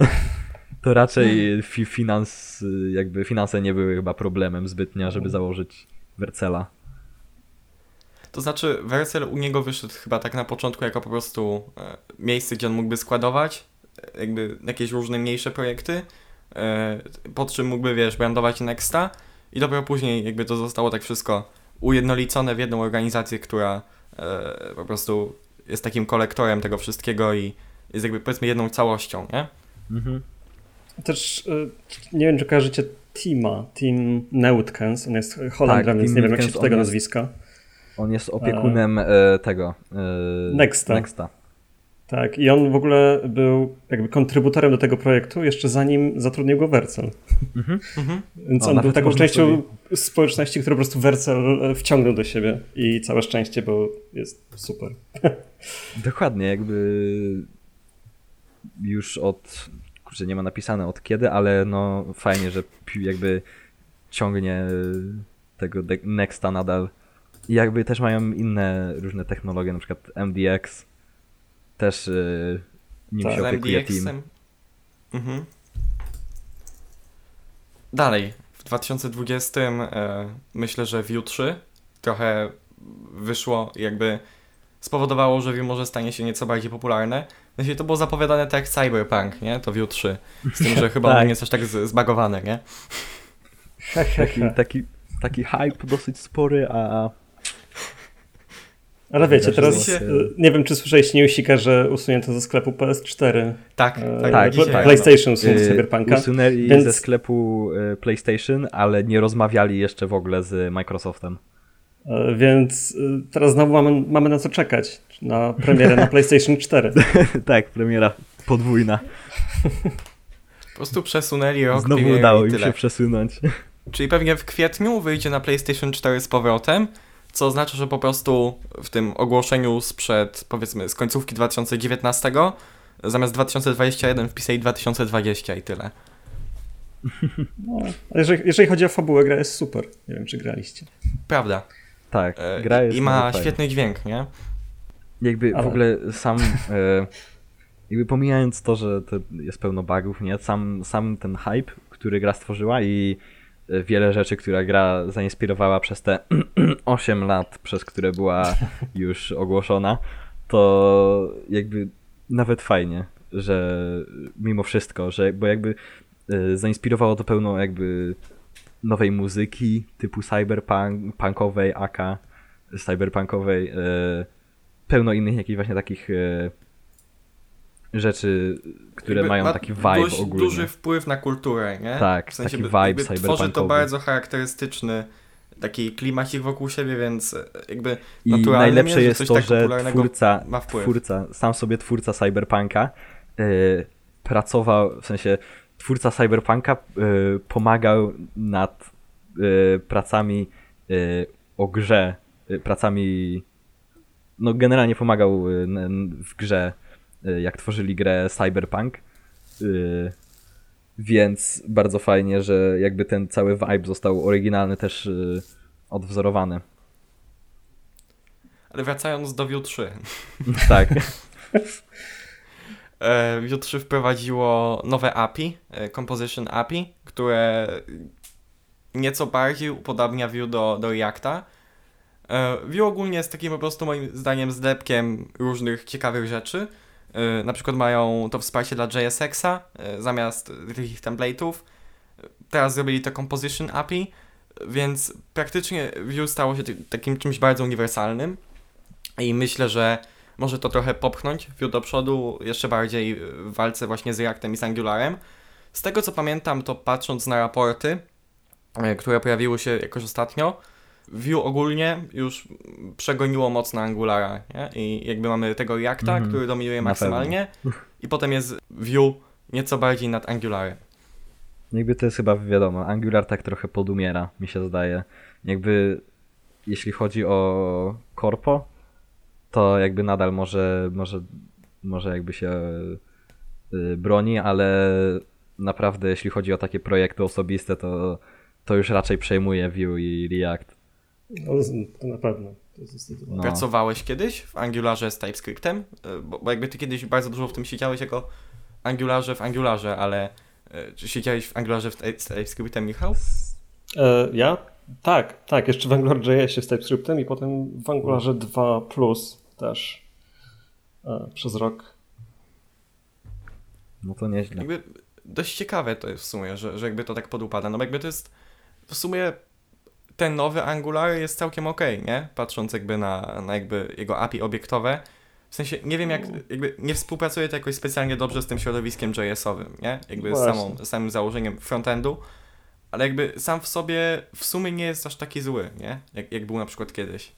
to raczej fi, finans, jakby finanse nie były chyba problemem zbytnio, żeby założyć Wercela. To znaczy, Wersel u niego wyszedł chyba tak na początku jako po prostu e, miejsce, gdzie on mógłby składować e, jakby jakieś różne mniejsze projekty, pod czym mógłby, wiesz, brandować Nexta i dopiero później jakby to zostało tak wszystko ujednolicone w jedną organizację, która e, po prostu jest takim kolektorem tego wszystkiego i jest jakby powiedzmy jedną całością, nie? Mhm. Też y, nie wiem, czy kojarzycie Tima, Tim Neutkens. On jest Holendrem, Tak, więc nie wiem, jak się tego jest- nazwiska. On jest opiekunem e, tego. E, Nexta. Nexta. Tak, i on w ogóle był jakby kontrybutorem do tego projektu, jeszcze zanim zatrudnił go Wercel. Mhm. Mhm. Więc O, on był taką częścią społeczności, którą po prostu Wercel e, wciągnął do siebie. I całe szczęście, bo jest super. Dokładnie, jakby już od. Kurczę, nie ma napisane od kiedy, ale no fajnie, że jakby ciągnie tego de- Nexta nadal. I jakby też mają inne różne technologie, na przykład MDX. Też yy, nim Tak. się opiekuje team. Mhm. Dalej, w 2020 e, myślę, że Vue 3 trochę wyszło i jakby spowodowało, że Vue może stanie się nieco bardziej popularne. Sensie to było zapowiadane tak jak Cyberpunk, nie? To Vue 3. Z tym, że chyba Tak. on jest aż tak z- zbagowany, nie? Taki, taki, taki hype dosyć spory, a Ale wiecie, teraz się- e, nie wiem, czy słyszeliście newsika, że usunięto ze sklepu PS4 Tak, e, tak, tak, dzisiaj rano. PlayStation usunął y, Cyberpunka. usunęli więc- ze sklepu y, PlayStation, ale nie rozmawiali jeszcze w ogóle z Microsoftem. E, Więc e, teraz znowu mamy, mamy na co czekać. Na premierę na PlayStation 4. tak, premiera podwójna. Po prostu przesunęli rok Znowu udało im tyle. się przesunąć. Czyli pewnie w kwietniu wyjdzie na PlayStation 4 z powrotem, co oznacza, że po prostu w tym ogłoszeniu sprzed, powiedzmy, z końcówki 2019 zamiast 2021 wpisali 2020 i tyle. No, jeżeli, jeżeli chodzi o fabułę, gra jest super. Nie wiem, czy graliście. Prawda. Tak, E, gra jest I ma świetny dźwięk, nie? Jakby Ale- w ogóle sam, e, jakby pomijając to, że to jest pełno bugów, nie? Sam, sam ten hype, który gra stworzyła i wiele rzeczy, które gra zainspirowała przez te 8 lat, przez które była już ogłoszona, to jakby nawet fajnie, że mimo wszystko, że bo jakby e, zainspirowało to pełno jakby nowej muzyki typu cyberpunk, punkowej, aka cyberpunkowej, pełno innych jakichś właśnie takich e, rzeczy, które Jakby mają ma taki vibe dość ogólny. duży wpływ na kulturę, nie? Tak, w sensie taki by- vibe jakby Tworzy to bardzo charakterystyczny taki klimacik wokół siebie, więc e, jakby I najlepsze jest, jest to, tak że twórca, ma wpływ. twórca, sam sobie twórca Cyberpunka y, pracował, w sensie twórca Cyberpunka y, pomagał nad y, pracami o grze, pracami, no generalnie pomagał w grze, jak tworzyli grę Cyberpunk. Y, więc bardzo fajnie, że jakby ten cały vibe został oryginalny też y, odwzorowany. Ale wracając do Vue 3. Tak. E, Vue 3 wprowadziło nowe API, e, Composition API, które nieco bardziej upodabnia Vue do, do Reacta. E, Vue ogólnie jest takim po prostu moim zdaniem zlepkiem różnych ciekawych rzeczy. E, Na przykład mają to wsparcie dla JSX-a e, zamiast tych template'ów. Teraz zrobili to Composition API, więc praktycznie Vue stało się takim czymś bardzo uniwersalnym i myślę, że może to trochę popchnąć Vue do przodu jeszcze bardziej w walce właśnie z Reactem i z Angularem. Z tego co pamiętam, to patrząc na raporty, e, które pojawiły się jakoś ostatnio, Vue ogólnie już przegoniło mocno Angulara, nie? I jakby mamy tego Reacta, Mhm. który dominuje maksymalnie i potem jest Vue nieco bardziej nad Angularem. Jakby to jest chyba wiadomo, Angular tak trochę podumiera, mi się zdaje. Jakby jeśli chodzi o korpo, to jakby nadal może, może, może jakby się y, broni, ale naprawdę jeśli chodzi o takie projekty osobiste, to, to już raczej przejmuje Vue i React. No, to na pewno. To jest zdecydowanie. No. Pracowałeś kiedyś w Angularze z TypeScriptem? E, Bo, bo jakby ty kiedyś bardzo dużo w tym siedziałeś jako Angularze w Angularze, ale e, czy siedziałeś w Angularze w z TypeScriptem, Michał? E, ja? Tak, tak. Jeszcze w AngularJS z TypeScriptem i potem w Angularze 2 Plus też e, przez rok. No to nieźle. Jakby dość ciekawe to jest w sumie, że, że jakby to tak podupada. No bo jakby to jest w sumie ten nowy Angular jest całkiem okej, nie? Patrząc jakby na, na jakby jego API obiektowe. W sensie nie wiem jak, jakby nie współpracuje to jakoś specjalnie dobrze z tym środowiskiem JS-owym, nie? Jakby z samą, samym założeniem frontendu. Ale jakby sam w sobie w sumie nie jest aż taki zły, nie? Jak, jak był na przykład kiedyś.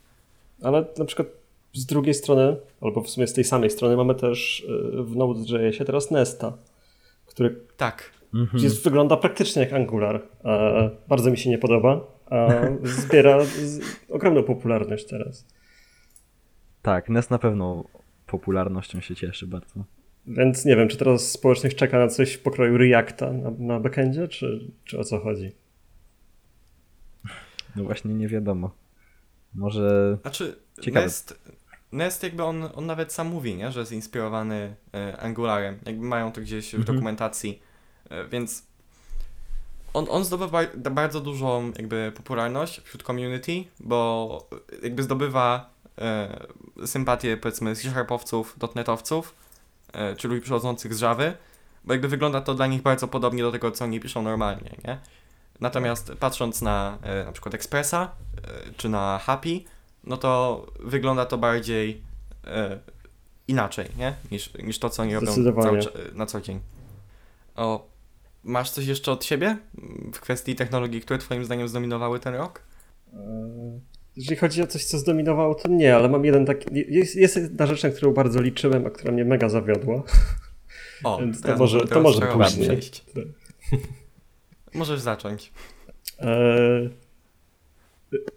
Ale na przykład z drugiej strony, albo w sumie z tej samej strony, mamy też e, w Node.jsie teraz Nesta, który Tak. Mhm. jest, wygląda praktycznie jak Angular. E, bardzo mi się nie podoba, a zbiera z, ogromną popularność teraz. Tak, Nest na pewno popularnością się cieszy bardzo. Więc nie wiem, czy teraz społeczność czeka na coś w pokroju Reacta na, na backendzie, czy, czy o co chodzi? No właśnie nie wiadomo. Może Znaczy, Ciekawe. Nest, Nest jakby on, on nawet sam mówi, nie? że jest inspirowany e, Angularem. Jakby mają to gdzieś w Mhm. dokumentacji, e, więc on, on zdobywa ba- bardzo dużą jakby popularność wśród community, bo jakby zdobywa e, sympatię powiedzmy C-sharpowców, dotnetowców, e, czy ludzi przychodzących z Javy, bo jakby wygląda to dla nich bardzo podobnie do tego, co oni piszą normalnie, nie? Natomiast patrząc na e, na przykład Expressa e, czy na Happy, no to wygląda to bardziej e, inaczej, nie? Niż, niż to, co oni robią cały, na co dzień. O, masz coś jeszcze od siebie w kwestii technologii, które twoim zdaniem zdominowały ten rok? E, Jeżeli chodzi o coś, co zdominowało, to nie, ale mam jeden taki. Jest, jest jedna rzecz, na którą bardzo liczyłem, a która mnie mega zawiodła. O, Więc to może- to może później. Możesz zacząć. E,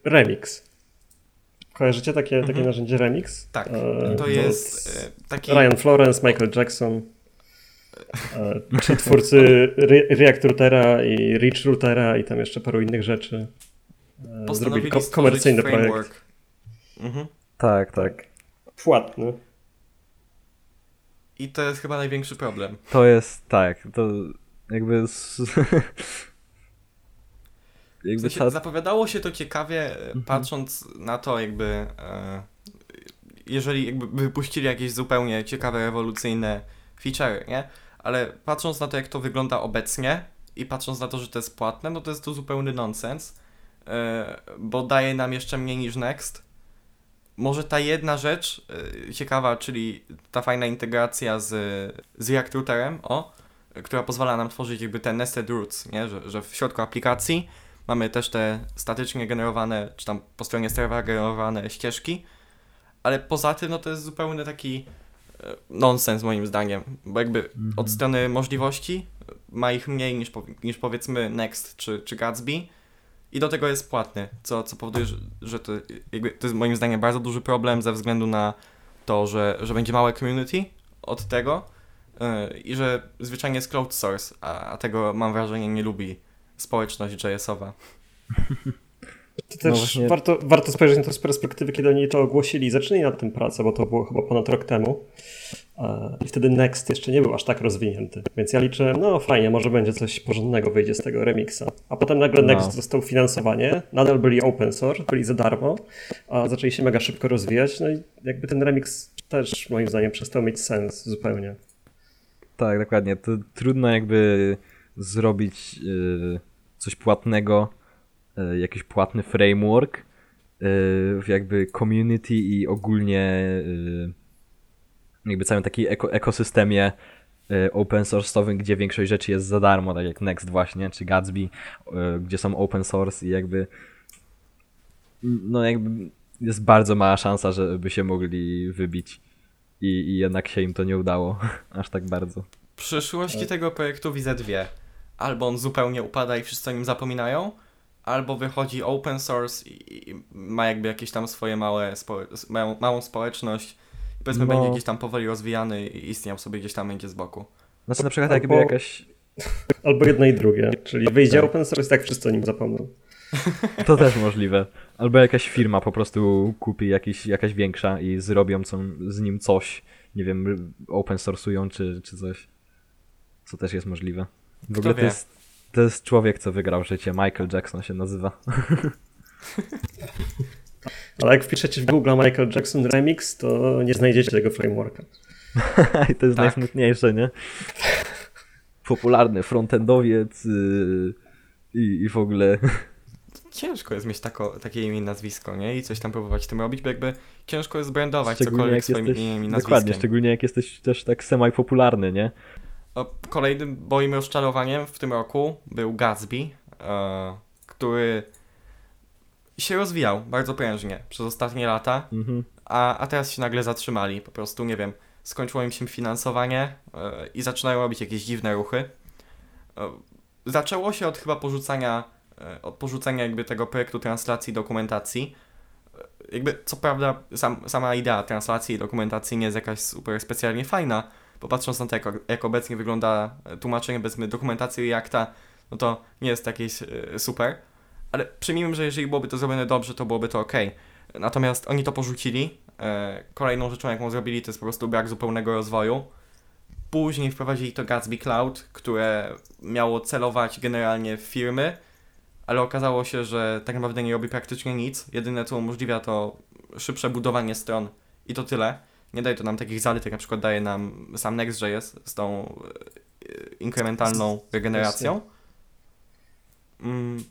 remix. Kojarzycie takie, takie Mhm. narzędzie Remix? Tak, E, to jest e, taki... Ryan Florence, Michael Jackson, e, czy twórcy Re- React Routera i Reach Routera i tam jeszcze paru innych rzeczy. E, Zrobili ko- komercyjny projekt. Mhm. Tak, tak. Płatny. I to jest chyba największy problem. To jest, tak, to jakby... s- W jakby sensie, ta... zapowiadało się to ciekawie, e, Mhm. patrząc na to jakby, e, jeżeli jakby wypuścili jakieś zupełnie ciekawe, rewolucyjne feature, nie? Ale patrząc na to, jak to wygląda obecnie i patrząc na to, że to jest płatne, no to jest to zupełny nonsens, e, bo daje nam jeszcze mniej niż Next. Może ta jedna rzecz e, ciekawa, czyli ta fajna integracja z, z React Routerem, o, która pozwala nam tworzyć jakby te nested roots, nie? Że, że w środku aplikacji Mamy też te statycznie generowane, czy tam po stronie serwera generowane ścieżki, ale poza tym no to jest zupełny taki nonsens moim zdaniem, bo jakby Mhm. od strony możliwości e, ma ich mniej niż, niż powiedzmy Next czy, czy Gatsby i do tego jest płatny, co, co powoduje, że, że to, jakby, to jest moim zdaniem bardzo duży problem ze względu na to, że, że będzie małe community od tego e, i że zwyczajnie jest cloud source, a, a tego mam wrażenie nie lubi społeczność JS-owa. To też No właśnie- warto, warto spojrzeć na to z perspektywy, kiedy oni to ogłosili i zaczęli nad tym pracę, bo to było chyba ponad rok temu. E, I wtedy Next jeszcze nie był aż tak rozwinięty. Więc ja liczyłem, no fajnie, może będzie coś porządnego wyjdzie z tego remixa. A potem nagle No. Next dostał finansowanie, nadal byli open source, byli za darmo, a zaczęli się mega szybko rozwijać. No i jakby ten remix też moim zdaniem przestał mieć sens zupełnie. Tak, dokładnie. To trudno jakby zrobić y, coś płatnego, jakiś płatny framework y, w jakby community i ogólnie y, jakby całym takim eko, ekosystemie open source'owym, gdzie większość rzeczy jest za darmo, tak jak Next właśnie, czy Gatsby, gdzie są open source i jakby no jakby jest bardzo mała szansa, żeby się mogli wybić. I, I jednak się im to nie udało aż tak bardzo. Przyszłości tego projektu widzę dwie. Albo on zupełnie upada i wszyscy o nim zapominają, albo wychodzi open source i, i ma jakby jakieś tam swoje małe, spo, małą, małą społeczność. I powiedzmy, No. będzie gdzieś tam powoli rozwijany i istniał sobie gdzieś tam będzie z boku. Znaczy na przykład Albo- jakby jakaś... Albo jedno i drugie, czyli wyjdzie Tak. open source i tak wszyscy o nim zapomną. To też możliwe. Albo jakaś firma po prostu kupi jakiś, jakaś większa i zrobią co, z nim coś, nie wiem, open source'ują czy, czy coś. Co też jest możliwe. W Kto ogóle to wie? jest, to jest człowiek, co wygrał życie. Michael Jackson się nazywa. Ale jak wpiszecie w Google Michael Jackson Remix, to nie znajdziecie tego frameworka. I to jest Tak. najsmutniejsze, nie? Popularny frontendowiec yy, i, i w ogóle... Ciężko jest mieć tako, takie imię i nazwisko, nie? I coś tam próbować z tym robić, bo jakby ciężko jest brandować cokolwiek swoim jesteś, imieniem i dokładnie, nazwiskiem. szczególnie jak jesteś też tak semi-popularny, nie? Kolejnym moim rozczarowaniem w tym roku był Gatsby, e, który się rozwijał bardzo prężnie przez ostatnie lata, Mhm. a, a teraz się nagle zatrzymali. Po prostu, nie wiem, skończyło im się finansowanie e, i zaczynają robić jakieś dziwne ruchy. E, zaczęło się od chyba porzucania, od porzucenia jakby tego projektu translacji dokumentacji. Jakby, co prawda, sam, sama idea translacji i dokumentacji nie jest jakaś super specjalnie fajna, bo patrząc na to, jak, jak obecnie wygląda e, tłumaczenie, powiedzmy, dokumentacji Reacta, no to nie jest jakieś e, super, ale przyjmijmy, że jeżeli byłoby to zrobione dobrze, to byłoby to ok. Natomiast oni to porzucili. E, kolejną rzeczą, jaką zrobili, to jest po prostu brak zupełnego rozwoju. Później wprowadzili to Gatsby Cloud, które miało celować generalnie w firmy, ale okazało się, że tak naprawdę nie robi praktycznie nic. Jedyne co umożliwia to szybsze budowanie stron i to tyle. Nie daje to nam takich zalet, jak na przykład daje nam sam Next.js z tą e, inkrementalną regeneracją. Mm,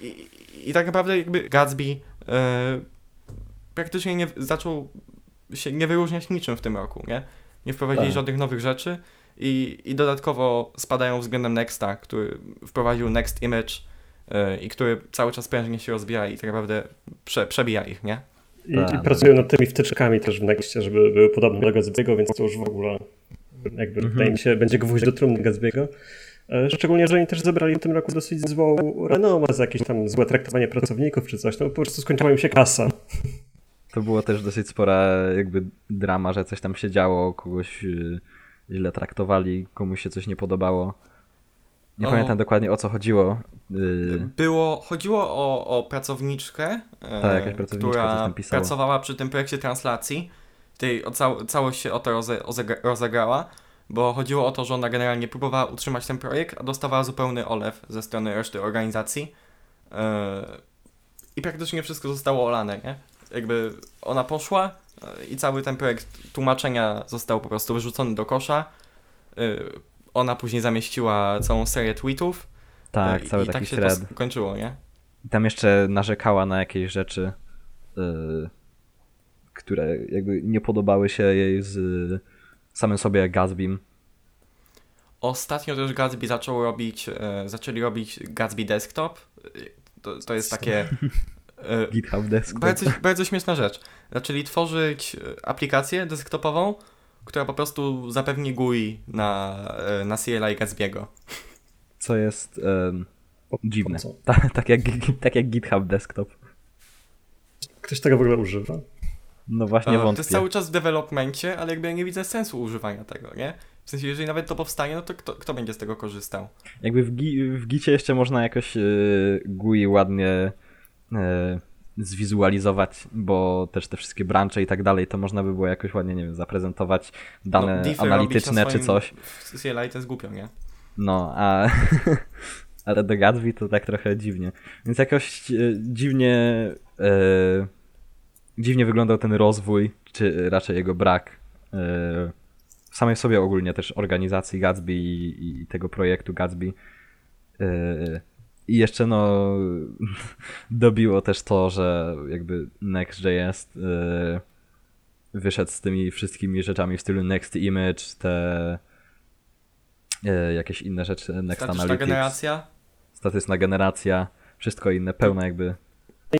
i, I tak naprawdę jakby Gatsby e, praktycznie nie zaczął się nie wyróżniać niczym w tym roku, nie? Nie wprowadzili Tak. żadnych nowych rzeczy i, i dodatkowo spadają względem Nexta, który wprowadził Next Image e, i który cały czas prężnie się rozbija i tak naprawdę prze, przebija ich, nie? I, Tak. I pracują nad tymi wtyczkami też w Nextie, żeby były podobne do Gatsby'ego, więc to już w ogóle jakby Mhm. wydaje mi się będzie gwóźdź do trumny Gatsby'ego. E, Szczególnie, że oni też zebrali w tym roku dosyć złą renomę za jakieś tam złe traktowanie pracowników czy coś. No po prostu skończyła im się kasa. To było też dosyć spora jakby drama, że coś tam się działo, kogoś y, źle traktowali, komuś się coś nie podobało. Nie O. pamiętam dokładnie o co chodziło. Y, Było, chodziło o, o pracowniczkę, e, Tak, jakaś pracowniczka coś która pracowała przy tym projekcie translacji. Tej, o cał, całość się o to roze, rozegrała, bo chodziło o to, że ona generalnie próbowała utrzymać ten projekt, a dostawała zupełny olew ze strony reszty organizacji. E, I praktycznie wszystko zostało olane, nie? Jakby ona poszła e, i cały ten projekt tłumaczenia został po prostu wyrzucony do kosza. Ona później zamieściła całą serię tweetów. tak, I, cały i taki tak się thread. to skończyło, nie? I Tam jeszcze narzekała na jakieś rzeczy, y, które jakby nie podobały się jej z samym sobie Gatsbym. Ostatnio też Gatsby zaczął robić, e, zaczęli robić Gatsby Desktop. E, To, to jest takie e, GitHub Desktop. bardzo, bardzo śmieszna rzecz. Zaczęli tworzyć aplikację desktopową, która po prostu zapewni GUI na, e, na CLI Gatsby'ego. Co jest em, dziwne. Ta, tak, jak, tak jak GitHub Desktop. Ktoś tego w ogóle używa. No właśnie E, To wątpię. jest cały czas w developmencie, ale jakby ja nie widzę sensu używania tego, nie? W sensie, jeżeli nawet to powstanie, no to kto, kto będzie z tego korzystał? Jakby w, gi- w Gicie jeszcze można jakoś y, GUI ładnie y, zwizualizować, bo też te wszystkie brancze i tak dalej, to można by było jakoś ładnie, nie wiem, zaprezentować dane no, analityczne czy coś. W CLI to jest głupio, nie? No, a ale do Gatsby to tak trochę dziwnie. Więc jakoś e, dziwnie e, dziwnie wyglądał ten rozwój, czy raczej jego brak e, w samej sobie ogólnie też organizacji Gatsby i, i tego projektu Gatsby. I jeszcze no dobiło też to, że jakby Next.js e, wyszedł z tymi wszystkimi rzeczami w stylu Next Image, te e, jakieś inne rzeczy, Next Statyczna Analytics, generacja. statyczna generacja, wszystko inne, pełna jakby.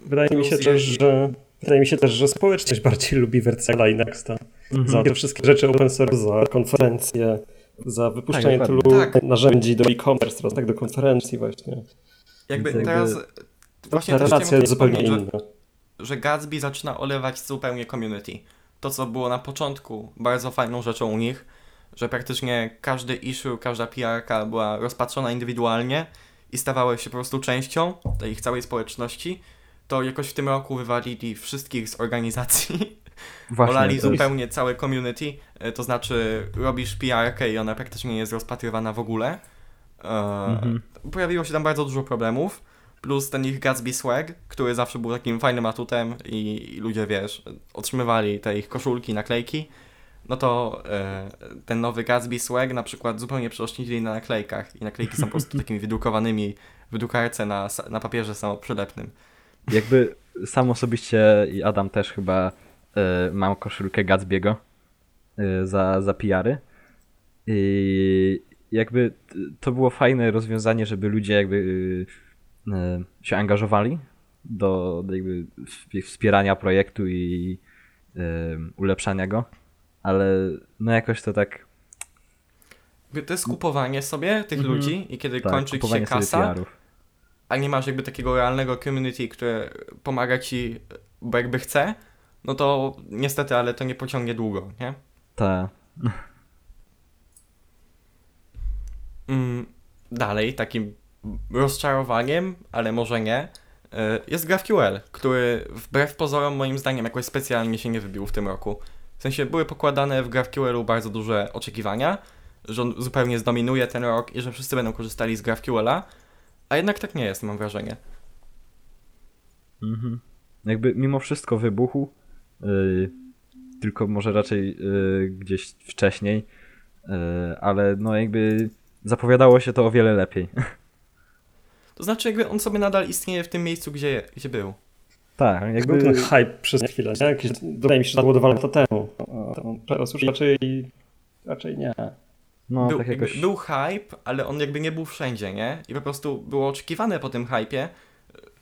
Wydaje mi się też, że wydaje mi się też, że społeczność bardziej lubi Vercela i Nexta. Za te wszystkie rzeczy open source, za konferencje, za wypuszczanie Tak, tylu. Tak. narzędzi do e-commerce, teraz tak do konferencji właśnie. Jakby teraz... Właśnie Ta też jest zupełnie wspomnieć, że- inna. że Gatsby zaczyna olewać zupełnie community. To, co było na początku bardzo fajną rzeczą u nich, że praktycznie każdy issue, każda PR była rozpatrzona indywidualnie i stawały się po prostu częścią tej ich całej społeczności, to jakoś w tym roku wywalili wszystkich z organizacji, Właśnie, olali to jest- zupełnie całe community, e, to znaczy robisz PR i ona praktycznie nie jest rozpatrywana w ogóle. Mhm. Pojawiło się tam bardzo dużo problemów, plus ten ich Gatsby Swag, który zawsze był takim fajnym atutem i, i ludzie, wiesz, otrzymywali te ich koszulki, naklejki, no to e, ten nowy Gatsby Swag na przykład zupełnie przeoszczędzili na naklejkach i naklejki są po prostu takimi wydrukowanymi w drukarce na, na papierze samoprzylepnym. Jakby sam osobiście i Adam też chyba e, mam koszulkę Gatsby'ego za, za PR-y. I jakby to było fajne rozwiązanie, żeby ludzie jakby e, e, się angażowali do, jakby wspierania projektu i e, ulepszania go, ale no jakoś to tak To jest kupowanie sobie tych Mhm. ludzi i kiedy tak, kończy ci się kasa, a nie masz jakby takiego realnego community, które pomaga ci, bo jakby chce, no to niestety, ale to nie pociągnie długo, nie? Ta, Mm, dalej, takim rozczarowaniem, ale może nie, y, jest GraphQL, który wbrew pozorom moim zdaniem jakoś specjalnie się nie wybił w tym roku. W sensie były pokładane w GraphQL-u bardzo duże oczekiwania, że on zupełnie zdominuje ten rok i że wszyscy będą korzystali z GraphQL-a, a jednak tak nie jest, mam wrażenie. Mhm. Jakby mimo wszystko wybuchł, yy, tylko może raczej yy, gdzieś wcześniej, yy, ale no jakby zapowiadało się to o wiele lepiej. to znaczy jakby on sobie nadal istnieje w tym miejscu, gdzie, gdzie był. Tak, jakby... Był ten hype przez chwilę, nie? Jakieś, wydaje mi się, że to było dwa lata temu. Teraz już raczej, raczej nie. No, był, tak jakoś... był hype, ale on jakby nie był wszędzie, nie? I po prostu było oczekiwane po tym hypie,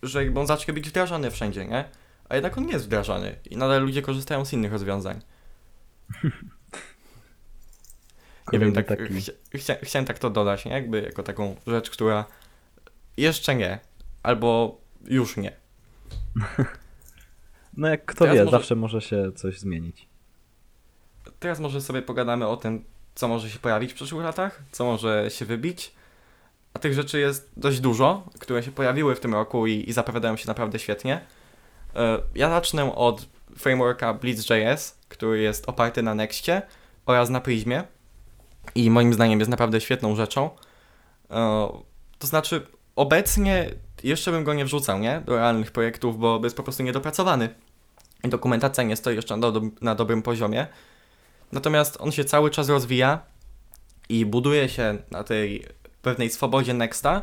że jakby on zacznie być wdrażany wszędzie, nie? A jednak on nie jest wdrażany i nadal ludzie korzystają z innych rozwiązań. Nie wiem, tak, taki... chcia, chcia, chciałem tak to dodać, nie? Jakby jako taką rzecz, która jeszcze nie, albo już nie. No jak kto Teraz wie, może- zawsze może się coś zmienić. Teraz może sobie pogadamy o tym, co może się pojawić w przyszłych latach, co może się wybić. A tych rzeczy jest dość dużo, które się pojawiły w tym roku i, i zapowiadają się naprawdę świetnie. E, Ja zacznę od frameworka Blitz.js, który jest oparty na Nextie oraz na Prismie i moim zdaniem jest naprawdę świetną rzeczą. E, To znaczy, obecnie jeszcze bym go nie wrzucał, nie? Do realnych projektów, bo jest po prostu niedopracowany. Dokumentacja nie stoi jeszcze na, do, na dobrym poziomie. Natomiast on się cały czas rozwija i buduje się na tej pewnej swobodzie Nexta.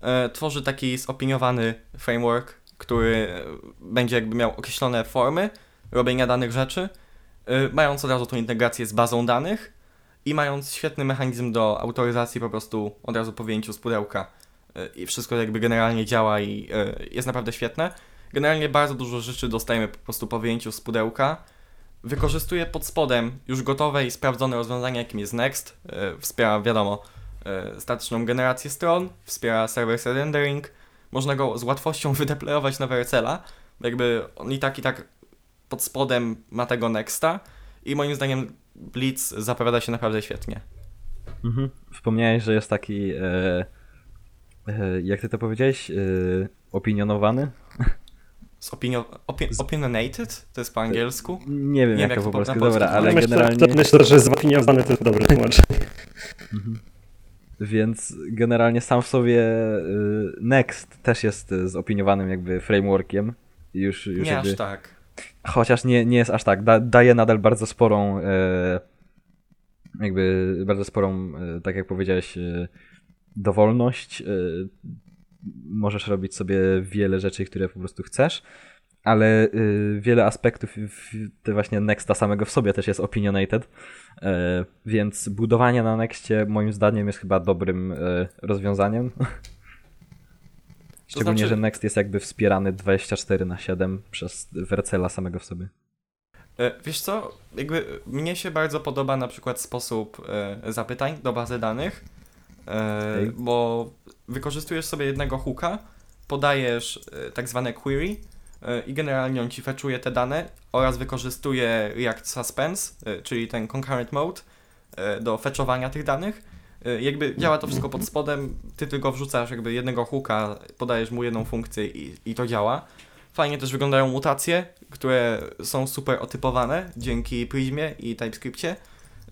E, tworzy taki zopiniowany framework, który będzie jakby miał określone formy robienia danych rzeczy, e, mając od razu tą integrację z bazą danych i mając świetny mechanizm do autoryzacji po prostu od razu po wyjęciu z pudełka. E, I wszystko jakby generalnie działa i e, jest naprawdę świetne. Generalnie bardzo dużo rzeczy dostajemy po prostu po wyjęciu z pudełka. Wykorzystuje pod spodem już gotowe i sprawdzone rozwiązania, jakim jest Next. E, Wspiera, wiadomo, statyczną generację stron, wspiera server-side rendering. Można go z łatwością wydeployować na Vercela. Jakby on i tak, i tak pod spodem ma tego Nexta. I moim zdaniem Blitz zapowiada się naprawdę świetnie. Mhm. Wspomniałeś, że jest taki, e, e, jak ty to powiedziałeś, e, opinionowany? Z opinio- opi- opinionated? To jest po angielsku? Nie wiem Nie jak wiem, to jak po polsku, dobra, to ale myślę, generalnie... myślę, że zopiniowany to jest dobre tłumaczenie. Mhm. Więc generalnie sam w sobie y, Next też jest zopiniowanym jakby frameworkiem. Już, już Nie jakby, aż tak. Chociaż nie, nie jest aż tak. Da, daje nadal bardzo sporą e, jakby bardzo sporą, e, tak jak powiedziałeś, e, dowolność. E, możesz robić sobie wiele rzeczy, które po prostu chcesz, ale e, wiele aspektów te właśnie Nexta samego w sobie też jest opinionated, e, więc budowanie na Nexcie moim zdaniem jest chyba dobrym rozwiązaniem. Szczególnie, znaczy- że Next jest jakby wspierany 24 na 7 przez Vercela samego w sobie. E, Wiesz co, jakby mnie się bardzo podoba na przykład sposób e, zapytań do bazy danych, e, Okej. bo wykorzystujesz sobie jednego hooka, podajesz tak zwane query i generalnie on ci fetchuje te dane oraz wykorzystuje React Suspense, czyli ten concurrent mode do fetchowania tych danych. E, Jakby działa to wszystko pod spodem, ty tylko wrzucasz jakby jednego hooka, podajesz mu jedną funkcję i, i to działa. Fajnie też wyglądają mutacje, które są super otypowane dzięki Prismie i TypeScriptie.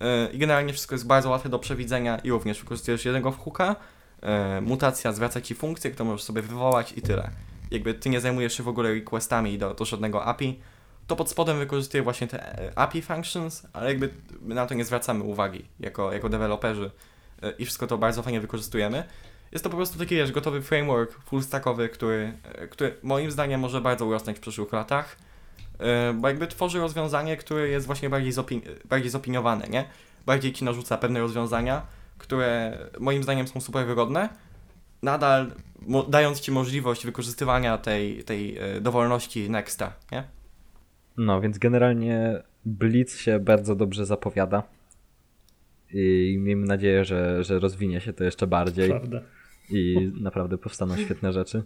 Yy, I generalnie wszystko jest bardzo łatwe do przewidzenia i również wykorzystujesz jednego hooka. Yy, Mutacja zwraca ci funkcję, którą możesz sobie wywołać i tyle. Jakby ty nie zajmujesz się w ogóle requestami do, do żadnego API, to pod spodem wykorzystuje właśnie te e, API functions, ale jakby na to nie zwracamy uwagi jako, jako deweloperzy i wszystko to bardzo fajnie wykorzystujemy. Jest to po prostu taki, wiesz, gotowy framework full stackowy, który, e, który moim zdaniem może bardzo urosnąć w przyszłych latach, e, bo jakby tworzy rozwiązanie, które jest właśnie bardziej, zopin- bardziej zopiniowane, nie? Bardziej ci narzuca pewne rozwiązania, które moim zdaniem są super wygodne, nadal dając ci możliwość wykorzystywania tej, tej e, dowolności Nexta, nie? No, więc generalnie Blitz się bardzo dobrze zapowiada. I miejmy nadzieję, że, że rozwinie się to jeszcze bardziej Prawda. i naprawdę powstaną świetne rzeczy.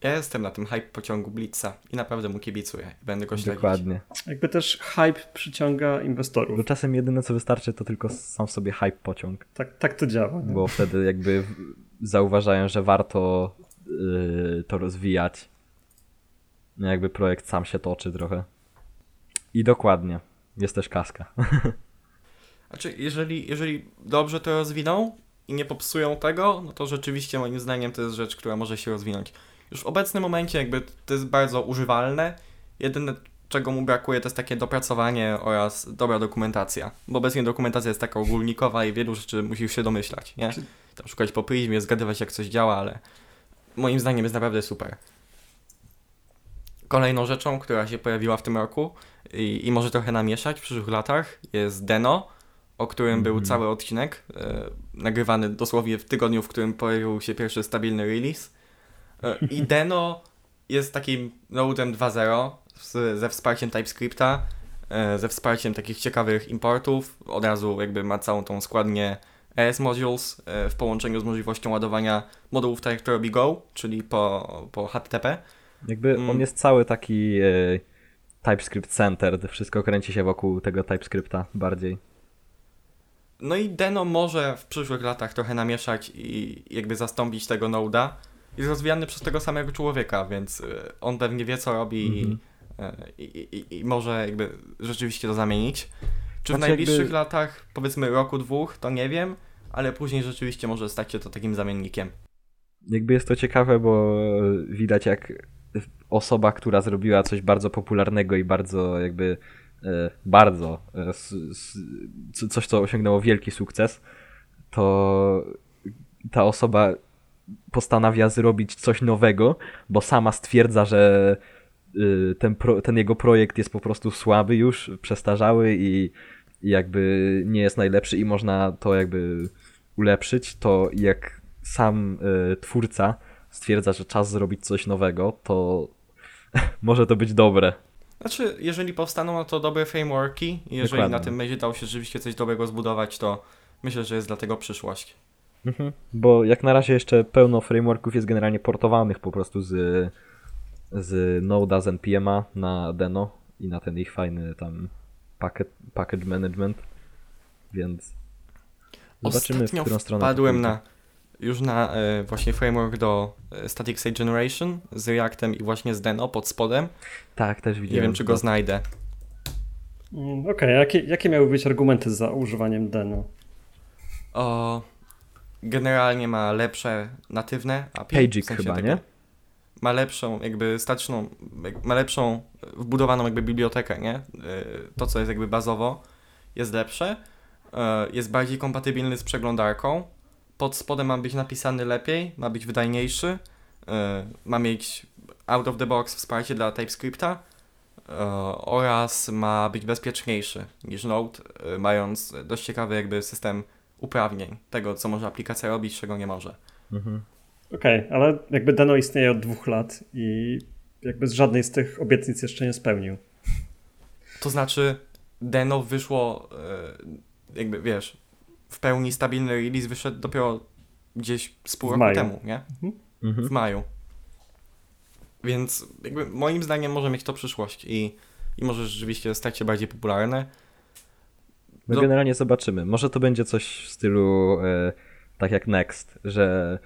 Ja jestem na tym hype pociągu Blitza i naprawdę mu kibicuję i będę go śledzić. Dokładnie. Jakby też hype przyciąga inwestorów. Bo czasem jedyne co wystarczy to tylko sam w sobie hype pociąg, Tak, tak to działa. Nie? bo wtedy jakby zauważają, że warto yy, to rozwijać. No jakby projekt sam się toczy trochę. I dokładnie. Jest też kaska. Znaczy, jeżeli, jeżeli dobrze to rozwiną i nie popsują tego, no to rzeczywiście moim zdaniem to jest rzecz, która może się rozwinąć. Już w obecnym momencie jakby to jest bardzo używalne. Jedyne czego mu brakuje to jest takie dopracowanie oraz dobra dokumentacja. Bo obecnie dokumentacja jest taka ogólnikowa i wielu rzeczy musisz się domyślać, nie? Tam szukać po pryzmie, zgadywać jak coś działa, ale moim zdaniem jest naprawdę super. Kolejną rzeczą, która się pojawiła w tym roku i, i może trochę namieszać w przyszłych latach jest Deno, o którym był Mhm. cały odcinek, e, nagrywany dosłownie w tygodniu, w którym pojawił się pierwszy stabilny release. E, I Deno jest takim nodem 2.0 z, ze wsparciem TypeScripta, e, ze wsparciem takich ciekawych importów. Od razu jakby ma całą tą składnię ES Modules e, w połączeniu z możliwością ładowania modułów tak jak to robi Go, czyli po, po HTTP. Jakby Mm. on jest cały taki e, TypeScript centered, wszystko kręci się wokół tego TypeScripta bardziej. No i Deno może w przyszłych latach trochę namieszać i jakby zastąpić tego Node'a. Jest rozwijany przez tego samego człowieka, więc y, on pewnie wie co robi Mhm. i, i, i, i może jakby rzeczywiście to zamienić. Czy w Znaczy najbliższych jakby- latach, powiedzmy roku, dwóch, to nie wiem, ale później rzeczywiście może stać się to takim zamiennikiem. Jakby jest to ciekawe, bo widać jak osoba, która zrobiła coś bardzo popularnego i bardzo jakby bardzo e, s, co- coś, co osiągnęło wielki sukces, to ta osoba postanawia zrobić coś nowego, bo sama stwierdza, że y, ten, pro, ten jego projekt jest po prostu słaby już, przestarzały i, i jakby nie jest najlepszy i można to jakby ulepszyć, to jak sam y, twórca stwierdza, że czas zrobić coś nowego, to może to być dobre. Znaczy, jeżeli powstaną na to dobre frameworki, i jeżeli Dokładnie. na tym będzie dało się rzeczywiście coś dobrego zbudować, to myślę, że jest dla tego przyszłość. Mhm. Bo jak na razie jeszcze pełno frameworków jest generalnie portowanych po prostu z, z Node'a, z NPM'a na Deno i na ten ich fajny tam packet, package management, więc zobaczymy Ostatnio w którą stronę pójdzie. na już na e, właśnie framework do e, Static Site Generation z Reactem i właśnie z Deno pod spodem. Tak, też Nie widziałem. wiem, czy go znajdę. Mm, Okej, jakie, jakie miały być argumenty za używaniem Deno? O, generalnie ma lepsze natywne API. Pagic w sensie chyba, tego- nie? Ma lepszą, jakby statyczną, jak- ma lepszą wbudowaną jakby bibliotekę, nie? E, To, co jest jakby bazowo, jest lepsze. E, Jest bardziej kompatybilny z przeglądarką. Pod spodem ma być napisany lepiej, ma być wydajniejszy. e, Ma mieć out of the box wsparcie dla TypeScripta e, oraz ma być bezpieczniejszy niż Node, e, mając dość ciekawy jakby system uprawnień tego, co może aplikacja robić, czego nie może. Mhm. Okej, ale jakby Deno istnieje od dwóch lat i jakby z żadnej z tych obietnic jeszcze nie spełnił. To znaczy, Deno wyszło, e, jakby wiesz, w pełni stabilny release wyszedł dopiero gdzieś z pół W roku maju. temu, nie? Mhm. W maju. Więc jakby moim zdaniem może mieć to przyszłość i, i może rzeczywiście stać się bardziej popularne. No No- generalnie zobaczymy. Może to będzie coś w stylu e, tak jak Next, że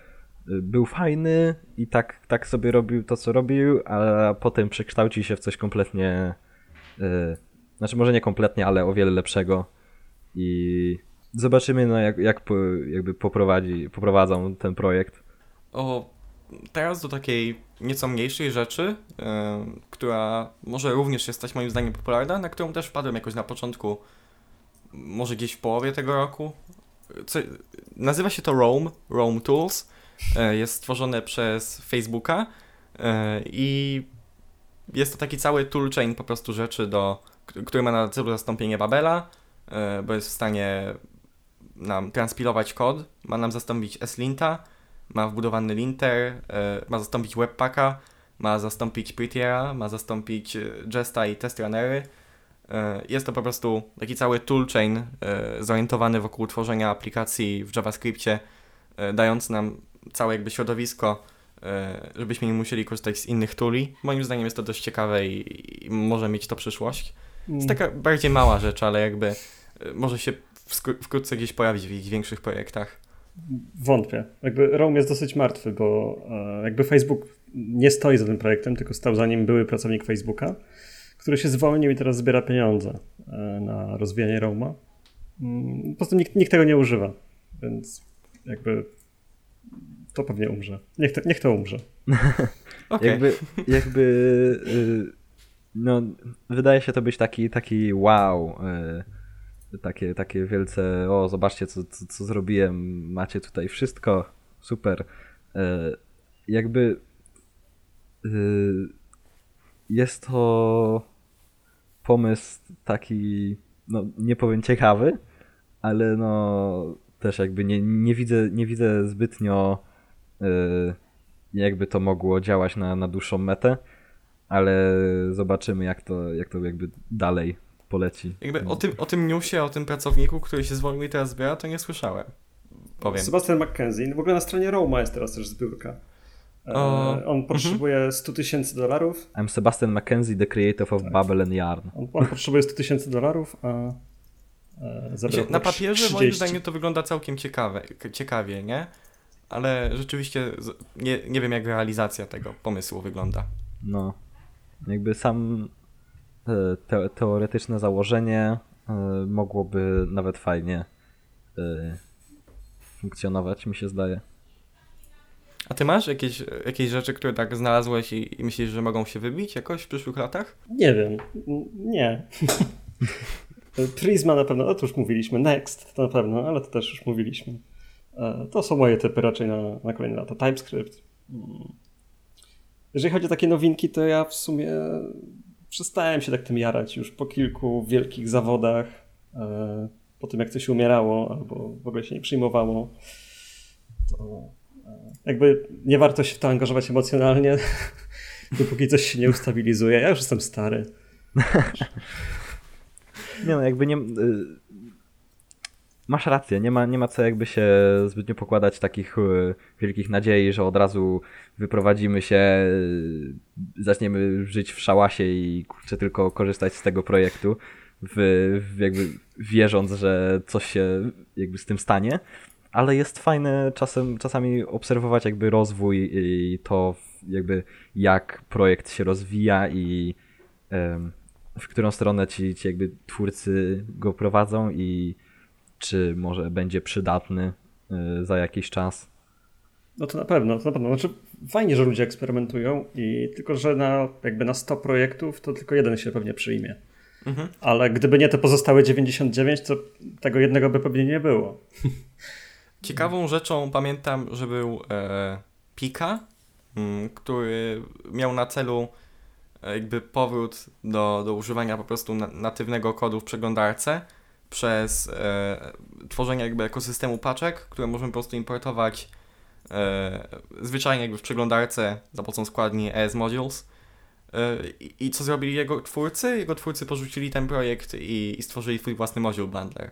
e, był fajny i tak, tak sobie robił to, co robił, a potem przekształci się w coś kompletnie, e, znaczy może nie kompletnie, ale o wiele lepszego i zobaczymy no, jak, jak po, jakby poprowadzi, poprowadzą ten projekt. O, teraz do takiej nieco mniejszej rzeczy, e, która może również się stać moim zdaniem popularna, na którą też wpadłem jakoś na początku, może gdzieś w połowie tego roku. Co, nazywa się to Roam, Roam Tools. E, jest stworzone przez Facebooka e, i jest to taki cały toolchain po prostu rzeczy, do, który ma na celu zastąpienie Babela, bo jest w stanie nam transpilować kod, ma nam zastąpić slinta, ma wbudowany linter, e, ma zastąpić webpacka, ma zastąpić Prettiera, ma zastąpić e, Jesta i test runnery. E, Jest to po prostu taki cały toolchain zorientowany wokół tworzenia aplikacji w JavaScriptie, dając nam całe jakby środowisko, żebyśmy nie musieli korzystać z innych tooli. Moim zdaniem jest to dość ciekawe i, i może mieć to przyszłość. Jest taka bardziej mała rzecz, ale jakby może się wkrótce gdzieś pojawić w jakichś większych projektach. Wątpię. Jakby Rome jest dosyć martwy, bo e, jakby Facebook nie stoi za tym projektem, tylko stał za nim były pracownik Facebooka, który się zwolnił i teraz zbiera pieniądze e, na rozwijanie Roma. Mm, Po prostu nikt, nikt tego nie używa, więc jakby to pewnie umrze. Niech to, niech to umrze. Okej. Jakby, jakby y, no, wydaje się to być taki, taki wow, y, takie, takie wielce, o zobaczcie co, co, co zrobiłem, macie tutaj wszystko, super. Y, jakby yy, jest to pomysł taki, no nie powiem ciekawy, ale no też jakby nie, nie widzę, nie widzę zbytnio yy, jakby to mogło działać na, na dłuższą metę, ale zobaczymy jak to, jak to jakby dalej poleci. Jakby o tym, o tym newsie, o tym pracowniku, który się zwolnił i teraz zbiera, to nie słyszałem. Powiem. Sebastian McKenzie. W ogóle na stronie Roma jest teraz też zbiórka. E, o... On potrzebuje 100 tysięcy dolarów. I'm Sebastian McKenzie, the creator of tak. Babel and Yarn. On, on potrzebuje 100 tysięcy dolarów, a e, znaczy, Na papierze 30. moim zdaniem to wygląda całkiem ciekawe, ciekawie, nie? Ale rzeczywiście nie, nie wiem jak realizacja tego pomysłu wygląda. No. Jakby sam te, teoretyczne założenie mogłoby nawet fajnie funkcjonować, mi się zdaje. A ty masz jakieś, jakieś rzeczy, które tak znalazłeś i, i myślisz, że mogą się wybić jakoś w przyszłych latach? Nie wiem. Nie. Prisma na pewno, o to już mówiliśmy. Next to na pewno, ale to też już mówiliśmy. E, to są moje typy raczej na, na kolejne lata. TypeScript. Mm. Jeżeli chodzi o takie nowinki, to ja w sumie przestałem się tak tym jarać już po kilku wielkich zawodach. E, po tym, jak coś umierało albo w ogóle się nie przyjmowało. To jakby nie warto się w to angażować emocjonalnie, dopóki coś się nie ustabilizuje. Ja już jestem stary. nie no, jakby nie... Masz rację, nie ma, nie ma co jakby się zbytnio pokładać takich y, wielkich nadziei, że od razu wyprowadzimy się, y, zaczniemy żyć w szałasie i kurczę tylko korzystać z tego projektu, w, w jakby wierząc, że coś się jakby z tym stanie. Ale jest fajne czasem, czasami obserwować jakby rozwój i to jakby jak projekt się rozwija i w którą stronę ci, ci jakby twórcy go prowadzą i czy może będzie przydatny y, za jakiś czas. No to na pewno, to na pewno. Znaczy fajnie, że ludzie eksperymentują i tylko, że na jakby na 100 projektów to tylko jeden się pewnie przyjmie. Mhm. Ale gdyby nie te pozostałe 99, to tego jednego by pewnie nie było. Ciekawą rzeczą pamiętam, że był e, Pika, m, mm, który miał na celu e, jakby powrót do, do używania po prostu na, natywnego kodu w przeglądarce przez e, tworzenie jakby ekosystemu paczek, które możemy po prostu importować e, zwyczajnie jakby w przeglądarce za pomocą składni ES Modules. E, I, co zrobili jego twórcy? Jego twórcy porzucili ten projekt i, i stworzyli swój własny module bundler.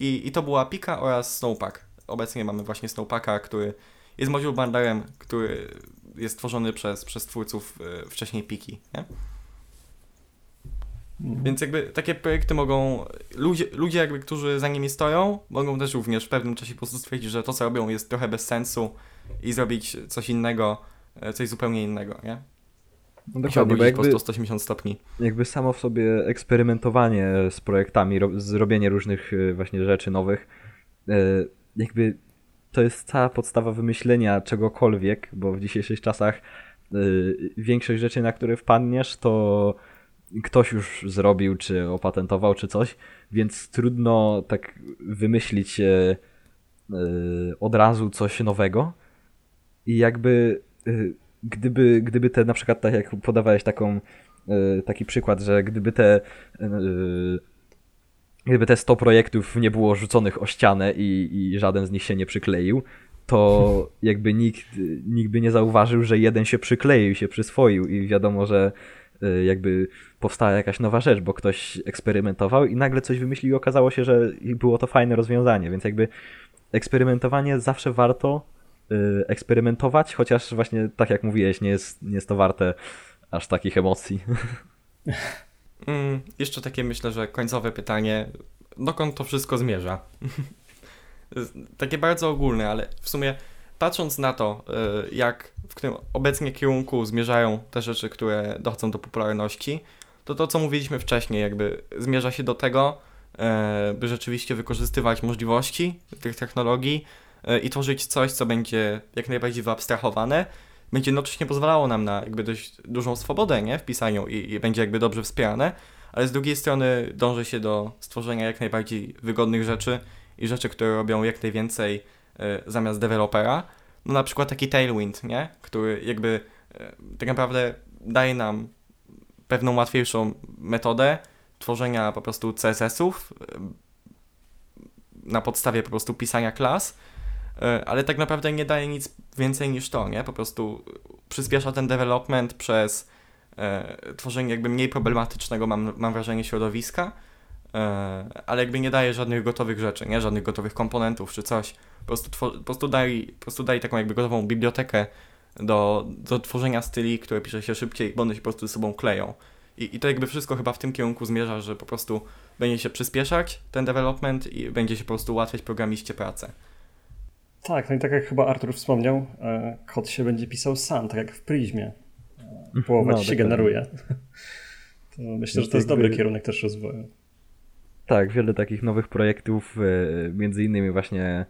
I, I to była Pika oraz Snowpack. Obecnie mamy właśnie Snowpacka, który jest module bundlerem, który jest tworzony przez, przez twórców y, wcześniej Piki, nie? Mhm. Więc jakby takie projekty mogą, ludzie, ludzie jakby, którzy za nimi stoją, mogą też również w pewnym czasie po prostu stwierdzić, że to co robią jest trochę bez sensu i zrobić coś innego, e, coś zupełnie innego, nie? No dokładnie, bo jakby, po 180 stopni. Jakby samo w sobie eksperymentowanie z projektami, zrobienie różnych e, właśnie rzeczy nowych, e, jakby to jest cała podstawa wymyślenia czegokolwiek, bo w dzisiejszych czasach większość rzeczy, na które wpadniesz, to ktoś już zrobił, czy opatentował, czy coś, więc trudno tak wymyślić od razu coś nowego. I jakby gdyby, gdyby te na przykład tak jak podawałeś taką, e, taki przykład, że gdyby te e, gdyby te 100 projektów nie było rzuconych o ścianę i, i żaden z nich się nie przykleił, to jakby nikt, nikt by nie zauważył, że jeden się przykleił, się przyswoił i wiadomo, że e, jakby powstała jakaś nowa rzecz, bo ktoś eksperymentował i nagle coś wymyślił i okazało się, że było to fajne rozwiązanie, więc jakby eksperymentowanie zawsze warto, Y, eksperymentować, chociaż właśnie tak jak mówiłeś, nie jest, nie jest to warte aż takich emocji. Mm, jeszcze takie myślę, że końcowe pytanie, dokąd to wszystko zmierza? takie bardzo ogólne, ale w sumie patrząc na to, y, jak w którym obecnie kierunku zmierzają te rzeczy, które dochodzą do popularności, to to, co mówiliśmy wcześniej, jakby zmierza się do tego, y, by rzeczywiście wykorzystywać możliwości tych technologii, E, i tworzyć coś, co będzie jak najbardziej wyabstrahowane, będzie jednocześnie pozwalało nam na jakby dość dużą swobodę nie? w pisaniu i, i będzie jakby dobrze wspierane, ale z drugiej strony dąży się do stworzenia jak najbardziej wygodnych rzeczy i rzeczy, które robią jak najwięcej zamiast dewelopera. no na przykład taki Tailwind, nie? Który jakby e, tak naprawdę daje nam pewną łatwiejszą metodę tworzenia po prostu CSS-ów e, na podstawie po prostu pisania klas, e, ale tak naprawdę nie daje nic więcej niż to, nie? Po prostu przyspiesza ten development przez e, tworzenie jakby mniej problematycznego, mam, mam wrażenie, środowiska, e, ale jakby nie daje żadnych gotowych rzeczy, nie? Żadnych gotowych komponentów czy coś. Po prostu, two- po prostu, daje, po prostu daje taką jakby gotową bibliotekę do, do tworzenia styli, które pisze się szybciej, bo one się po prostu ze sobą kleją. I, I to jakby wszystko chyba w tym kierunku zmierza, że po prostu będzie się przyspieszać ten development i będzie się po prostu ułatwiać programiście pracę. Tak, no i tak jak chyba Artur wspomniał, e, kod się będzie pisał sam, tak jak w Prismie. E, Połowa No, ci się generuje. To myślę, że to jest dobry kierunek też rozwoju. Tak, wiele takich nowych projektów, e, między innymi właśnie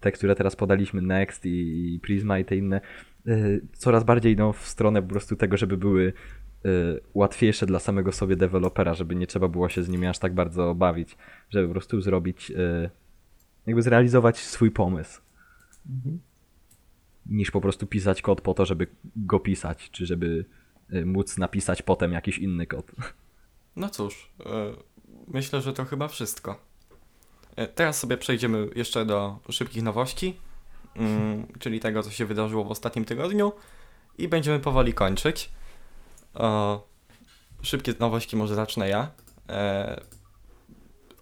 te, które teraz podaliśmy, Next i, i Prisma i te inne, e, coraz bardziej idą w stronę po prostu tego, żeby były e, łatwiejsze dla samego sobie dewelopera, żeby nie trzeba było się z nimi aż tak bardzo bawić, żeby po prostu zrobić, jakby zrealizować swój pomysł. Niż po prostu pisać kod po to, żeby go pisać, czy żeby móc napisać potem jakiś inny kod. No cóż, myślę, że to chyba wszystko. E, Teraz sobie przejdziemy jeszcze do szybkich nowości, mm, czyli tego, co się wydarzyło w ostatnim tygodniu i będziemy powoli kończyć. Szybkie nowości może zacznę ja. E,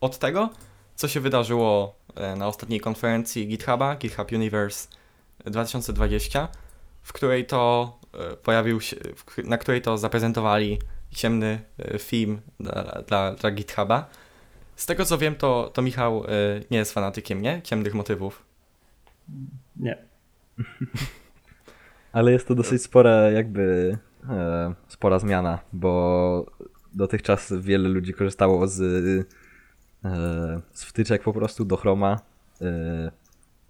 Od tego, co się wydarzyło e, na ostatniej konferencji GitHuba, GitHub Universe 2020, w której to pojawił się, na której to zaprezentowali ciemny e, theme dla, dla, dla GitHuba. Z tego co wiem, to, to Michał e, nie jest fanatykiem, nie? Ciemnych motywów. Nie. Ale jest to dosyć spora jakby e, spora zmiana, bo dotychczas wiele ludzi korzystało z, e, z wtyczek po prostu do Chroma. E,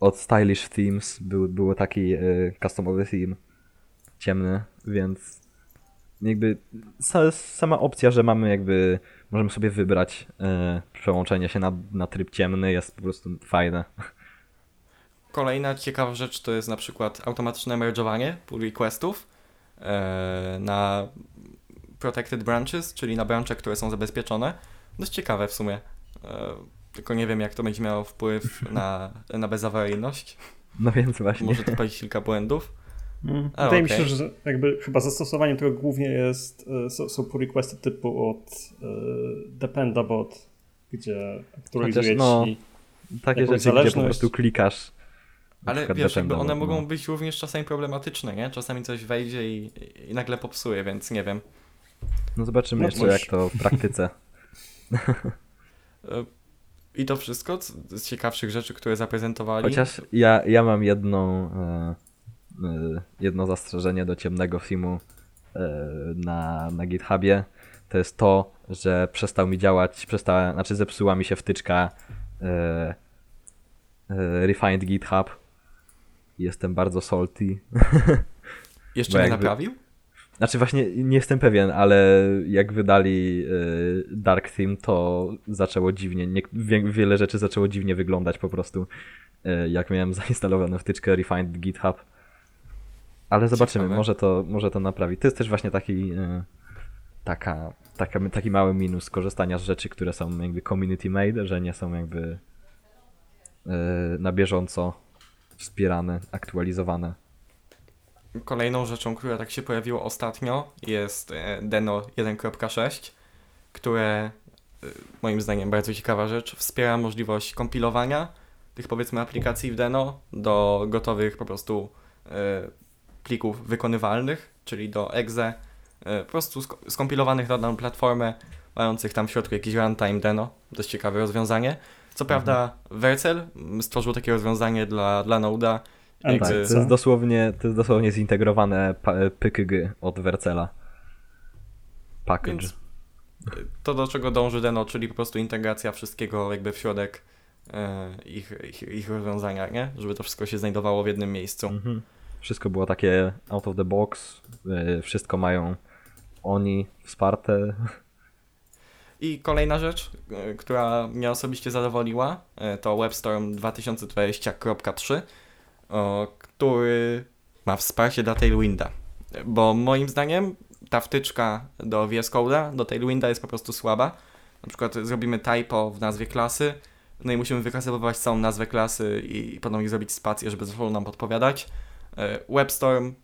od Stylish Themes był, był taki e, customowy theme ciemny, więc jakby sa, sama opcja, że mamy jakby możemy sobie wybrać e, przełączenie się na, na tryb ciemny jest po prostu fajne. Kolejna ciekawa rzecz to jest na przykład automatyczne merge'owanie pull requestów e, na protected branches, czyli na brancze, które są zabezpieczone. Dość ciekawe w sumie. E, tylko nie wiem, jak to będzie miało wpływ na, na bezawaryjność. No więc właśnie. Może to kilka błędów. A, Wydaje mi okej. się, że jakby chyba zastosowaniem tego głównie jest, e, są, są pull requesty typu od e, Dependabot, gdzie aktualizuje no, ci Takie rzeczy, gdzie po zależność. prostu klikasz. Ale wiesz, jakby one mogą no. być również czasami problematyczne, nie? Czasami coś wejdzie i, i nagle popsuje, więc nie wiem. No zobaczymy No jeszcze jak to w praktyce. E, I to wszystko z ciekawszych rzeczy, które zaprezentowali. Chociaż ja, ja mam jedną, e, jedno zastrzeżenie do ciemnego filmu e, na, na GitHubie. To jest to, że przestał mi działać, przestała, znaczy zepsuła mi się wtyczka e, Refined GitHub. Jestem bardzo salty. Jeszcze nie jakby- naprawił? Znaczy właśnie nie jestem pewien, ale jak wydali y, Dark Theme, to zaczęło dziwnie, nie, wie, wiele rzeczy zaczęło dziwnie wyglądać po prostu, y, jak miałem zainstalowaną wtyczkę Refined GitHub. Ale zobaczymy, Ciekawe. może to, może to naprawi. To jest też właśnie taki, y, taka, taka, taki mały minus korzystania z rzeczy, które są jakby community made, że nie są jakby y, na bieżąco wspierane, aktualizowane. Kolejną rzeczą, która tak się pojawiła ostatnio jest e, Deno 1.6, które e, moim zdaniem bardzo ciekawa rzecz, wspiera możliwość kompilowania tych powiedzmy aplikacji w Deno do gotowych po prostu e, plików wykonywalnych, czyli do exe, e, po prostu sk- skompilowanych na daną platformę, mających tam w środku jakiś runtime Deno, dość ciekawe rozwiązanie. Co prawda Vercel mm, stworzył takie rozwiązanie dla, dla Node'a, Tak, to jest dosłownie, to jest dosłownie zintegrowane PKG od Vercela. Package. Więc y, to, do czego dąży Deno, czyli po prostu integracja wszystkiego jakby w środek e, ich, ich, ich rozwiązania, nie? Żeby to wszystko się znajdowało w jednym miejscu. Mhm. Wszystko było takie out of the box, y, wszystko mają oni wsparte. I kolejna rzecz, e, która mnie osobiście zadowoliła, e, to WebStorm 2020.3. o, który ma wsparcie dla Tailwinda. Bo moim zdaniem ta wtyczka do VS Code'a, do Tailwinda jest po prostu słaba. Na przykład zrobimy typo w nazwie klasy, no i musimy wyklasyfikować całą nazwę klasy i potem zrobić spację, żeby zaczęło nam podpowiadać. E, WebStorm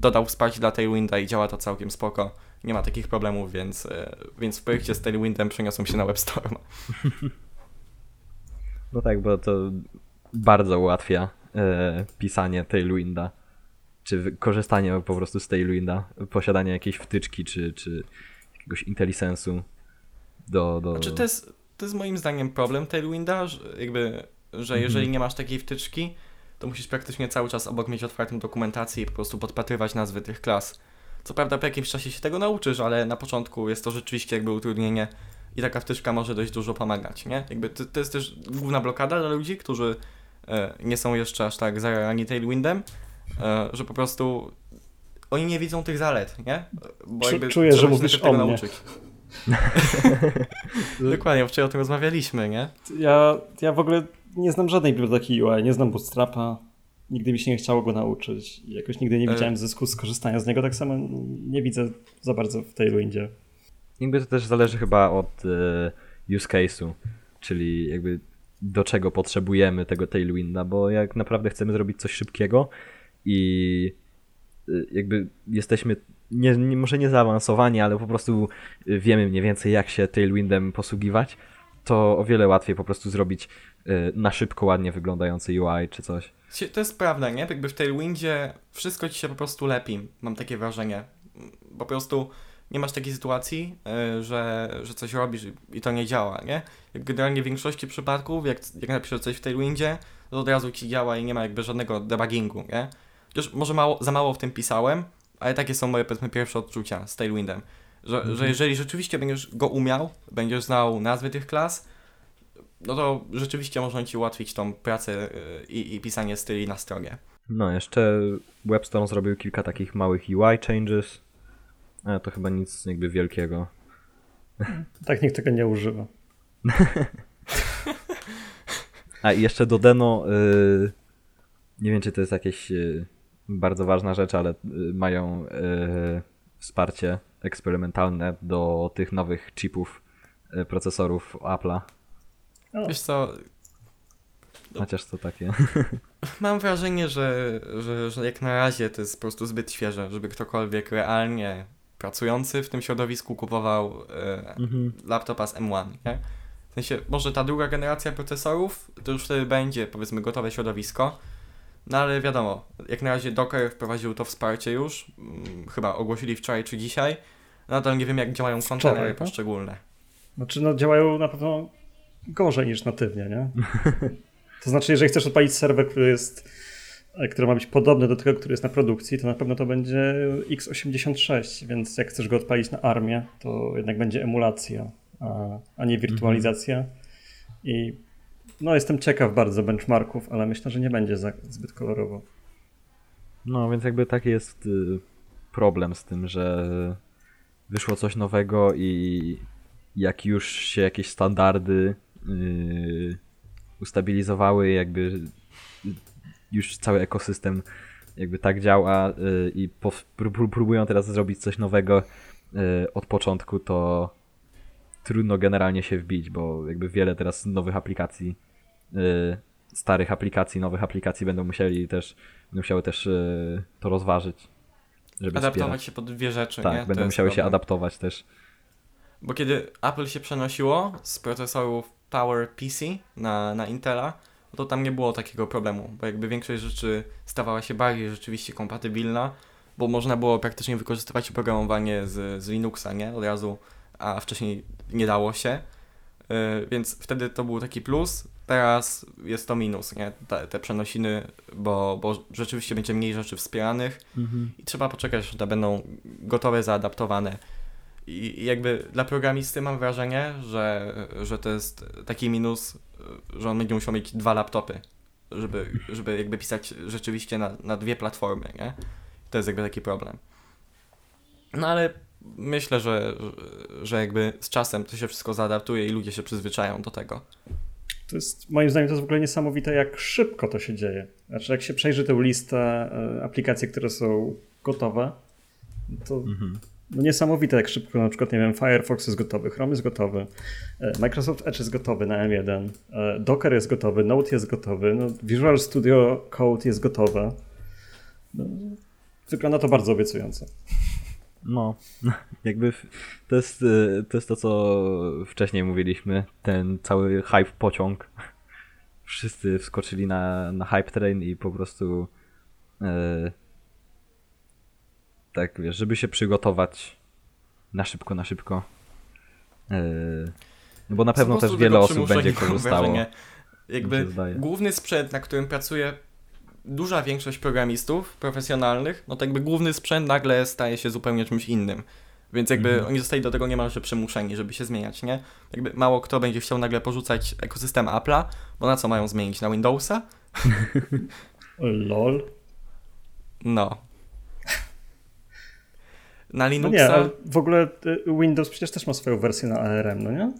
dodał wsparcie dla Tailwinda i działa to całkiem spoko. Nie ma takich problemów, więc, e, więc w projekcie z Tailwindem przeniosą się na WebStorm. No tak, bo to bardzo ułatwia e, pisanie Tailwinda, czy korzystanie po prostu z Tailwinda, posiadanie jakiejś wtyczki, czy, czy jakiegoś IntelliSense'u do... do... Znaczy to jest, to jest moim zdaniem problem Tailwinda, że jakby, że jeżeli nie masz takiej wtyczki, to musisz praktycznie cały czas obok mieć otwartą dokumentację i po prostu podpatrywać nazwy tych klas. Co prawda po jakimś czasie się tego nauczysz, ale na początku jest to rzeczywiście jakby utrudnienie i taka wtyczka może dość dużo pomagać, nie? Jakby to, to jest też główna blokada dla ludzi, którzy e, nie są jeszcze aż tak zajarani Tailwindem, e, że po prostu oni nie widzą tych zalet, nie? Bo jakby Czuję, że mówisz o mnie. nauczyć. Dokładnie, wczoraj o tym rozmawialiśmy, nie? Ja, ja w ogóle nie znam żadnej biblioteki UI, nie znam Bootstrapa, nigdy mi się nie chciało go nauczyć. Jakoś nigdy nie e. widziałem zysku z korzystania z niego, tak samo nie widzę za bardzo w Tailwindzie. Jakby to też zależy chyba od e, use case'u, czyli jakby do czego potrzebujemy tego Tailwinda, bo jak naprawdę chcemy zrobić coś szybkiego i e, jakby jesteśmy nie, nie, może nie zaawansowani, ale po prostu wiemy mniej więcej jak się Tailwindem posługiwać, to o wiele łatwiej po prostu zrobić y, na szybko, ładnie wyglądający UI czy coś. To jest prawda, nie? Jakby w Tailwindzie wszystko ci się po prostu lepi, mam takie wrażenie. Po prostu nie masz takiej sytuacji, y, że, że coś robisz i to nie działa, nie? Generalnie w większości przypadków, jak, jak napiszesz coś w Tailwindzie, to od razu ci działa i nie ma jakby żadnego debuggingu, nie? Chociaż może mało, za mało w tym pisałem, ale takie są moje powiedzmy pierwsze odczucia z Tailwindem. Że, mhm. że jeżeli rzeczywiście będziesz go umiał, będziesz znał nazwy tych klas, no to rzeczywiście można ci ułatwić tą pracę y, i, i pisanie styli na stronie. No, jeszcze Webstone zrobił kilka takich małych UI changes, ale to chyba nic jakby wielkiego. Tak nikt tego nie używa. A i jeszcze do Deno, yy, nie wiem czy to jest jakieś yy, bardzo ważna rzecz, ale yy, mają wsparcie eksperymentalne do tych nowych chipów e, procesorów Apple'a. Wiesz co... Chociaż to takie. Mam wrażenie, że, że, że jak na razie to jest po prostu zbyt świeże, żeby ktokolwiek realnie pracujący w tym środowisku kupował e, mhm. laptopa z M1, nie? W sensie, może ta druga generacja procesorów, to już wtedy będzie, powiedzmy, gotowe środowisko, no ale wiadomo, jak na razie Docker wprowadził to wsparcie już, hmm, chyba ogłosili wczoraj czy dzisiaj, Nadal nie wiem, jak działają kontenery tak? poszczególne. Znaczy, no działają na pewno gorzej niż natywnie, nie? To znaczy, jeżeli chcesz odpalić serwer, który jest który ma być podobny do tego, który jest na produkcji, to na pewno to będzie x86, więc jak chcesz go odpalić na armię, to jednak będzie emulacja, a, a nie wirtualizacja. Mhm. I no, jestem ciekaw bardzo benchmarków, ale myślę, że nie będzie zbyt kolorowo. No, więc jakby taki jest y, problem z tym, że wyszło coś nowego i jak już się jakieś standardy yy, ustabilizowały, jakby już cały ekosystem jakby tak działa yy, i próbują teraz zrobić coś nowego od początku, to trudno generalnie się wbić, bo jakby wiele teraz nowych aplikacji, starych aplikacji, nowych aplikacji będą musieli też, musiały też yy, to rozważyć żeby Adaptować wspierać. się pod dwie rzeczy, tak, nie? będą musiały się adaptować też. Bo kiedy Apple się przenosiło z procesorów Power PC na, na Intela, to tam nie było takiego problemu, bo jakby większość rzeczy stawała się bardziej rzeczywiście kompatybilna, bo można było praktycznie wykorzystywać oprogramowanie z, z Linuxa, nie? Od razu, a wcześniej nie dało się. Yy, więc wtedy to był taki plus. Teraz jest to minus, nie? Te, te przenosiny, bo, bo rzeczywiście będzie mniej rzeczy wspieranych mhm. i trzeba poczekać, aż one będą gotowe, zaadaptowane. I, I jakby dla programisty mam wrażenie, że, że to jest taki minus, że on będzie musiał mieć dwa laptopy, żeby, żeby jakby pisać rzeczywiście na, na dwie platformy, nie? To jest jakby taki problem. No ale myślę, że, że jakby z czasem to się wszystko zaadaptuje i ludzie się przyzwyczają do tego. To jest, moim zdaniem to jest w ogóle niesamowite, jak szybko to się dzieje. Znaczy, jak się przejrzy tę listę e, aplikacji, które są gotowe, to mhm. no niesamowite, jak szybko na przykład, nie wiem, Firefox jest gotowy, Chrome jest gotowy, e, Microsoft Edge jest gotowy na M1, e, Docker jest gotowy, Node jest gotowy, no, Visual Studio Code jest gotowe. No, wygląda to bardzo obiecująco. No, jakby to jest, y, to jest to, co wcześniej mówiliśmy, ten cały hype pociąg. Wszyscy wskoczyli na, na hype train i po prostu e, tak wiesz, żeby się przygotować na szybko, na szybko. E, no bo na pewno też wiele osób będzie korzystało. Jakby główny sprzęt, na którym pracuje duża większość programistów profesjonalnych, no to jakby główny sprzęt nagle staje się zupełnie czymś innym. Więc jakby mm. oni zostali do tego niemalże przymuszeni, żeby się zmieniać, nie? Jakby mało kto będzie chciał nagle porzucać ekosystem Apple'a, bo na co mają zmienić? Na Windowsa? LOL. No. Na Linuxa. No nie, ale w ogóle y, Windows przecież też ma swoją wersję na ARM, no nie?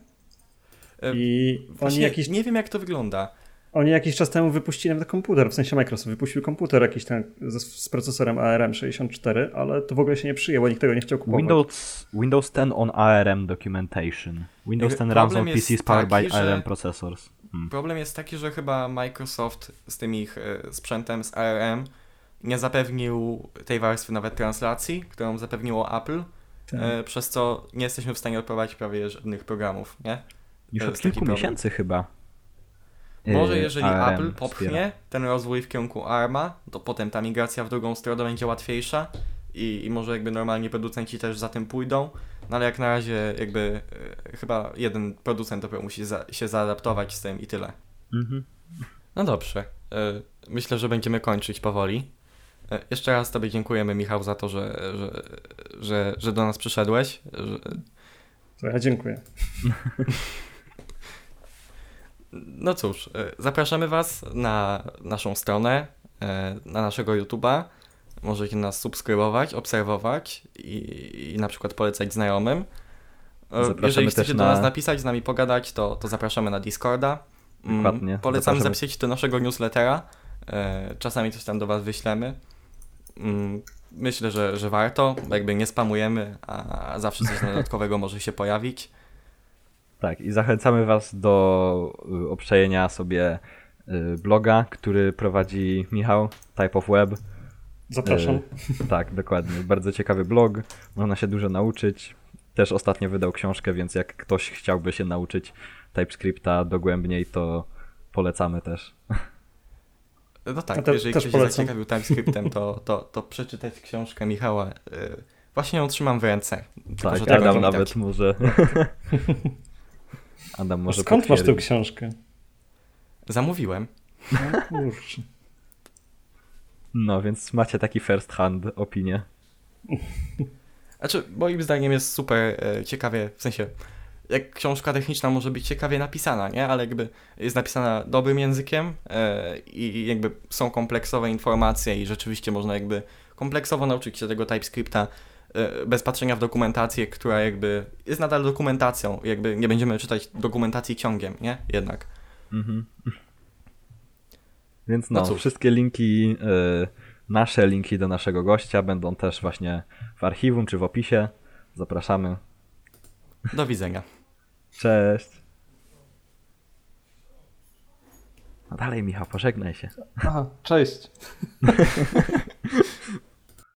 E, I Właśnie jakiś... Nie wiem, jak to wygląda. Oni jakiś czas temu wypuścili nawet komputer, w sensie Microsoft wypuścił komputer jakiś tam z, z procesorem ARM64, ale to w ogóle się nie przyjęło, nikt tego nie chciał kupować. Windows, Windows 10 on ARM documentation. Windows 10 runs on PCs powered by ARM processors. Hmm. Problem jest taki, że chyba Microsoft z tym ich e, sprzętem z ARM nie zapewnił tej warstwy nawet translacji, którą zapewniło Apple, tak. e, przez co nie jesteśmy w stanie odprowadzić prawie żadnych programów, nie? Już od kilku miesięcy chyba. Może jeżeli ARM Apple popchnie wspiera. ten rozwój w kierunku ARMA, to potem ta migracja w drugą stronę będzie łatwiejsza i, i może jakby normalnie producenci też za tym pójdą, no ale jak na razie jakby e, chyba jeden producent dopiero musi za, się zaadaptować z tym i tyle. Mhm. No dobrze. E, myślę, że będziemy kończyć powoli. E, jeszcze raz Tobie dziękujemy, Michał, za to, że, że, że, że do nas przyszedłeś. Że... To ja dziękuję. No cóż, e, zapraszamy Was na naszą stronę, e, na naszego YouTube'a. Możecie nas subskrybować, obserwować i, i na przykład polecać znajomym. E, zapraszamy Jeżeli chcecie na... do nas napisać, z nami pogadać, to, to zapraszamy na Discorda. Mm, Dokładnie. Polecamy zapraszamy. zapisać do naszego newslettera. Czasami coś tam do Was wyślemy. Mm, myślę, że, że warto, jakby nie spamujemy, a zawsze coś dodatkowego może się pojawić. Tak, i zachęcamy Was do y, obczajenia sobie y, bloga, który prowadzi Michał, Type of Web. Zapraszam. Y, tak, dokładnie. Bardzo ciekawy blog, można się dużo nauczyć. Też ostatnio wydał książkę, więc jak ktoś chciałby się nauczyć TypeScripta dogłębniej, to polecamy też. No tak, te, jeżeli ktoś polecam. się zaciekawił TypeScriptem, to, to, to przeczytać książkę Michała. Właśnie ją trzymam w ręce. Tak, Tylko, Adam nawet może. Adam może Skąd masz tę książkę? Zamówiłem. No kurczę. No, więc macie taki first hand opinię. Znaczy, moim zdaniem jest super e, ciekawie, w sensie, jak książka techniczna może być ciekawie napisana, nie? Ale jakby jest napisana dobrym językiem e, i jakby są kompleksowe informacje i rzeczywiście można jakby kompleksowo nauczyć się tego TypeScripta bez patrzenia w dokumentację, która jakby jest nadal dokumentacją, jakby nie będziemy czytać dokumentacji ciągiem, nie? Jednak. Mhm. Więc no, no wszystkie linki, y, nasze linki do naszego gościa będą też właśnie w archiwum czy w opisie. Zapraszamy. Do widzenia. Cześć. A dalej Michał, pożegnaj się. Aha, cześć.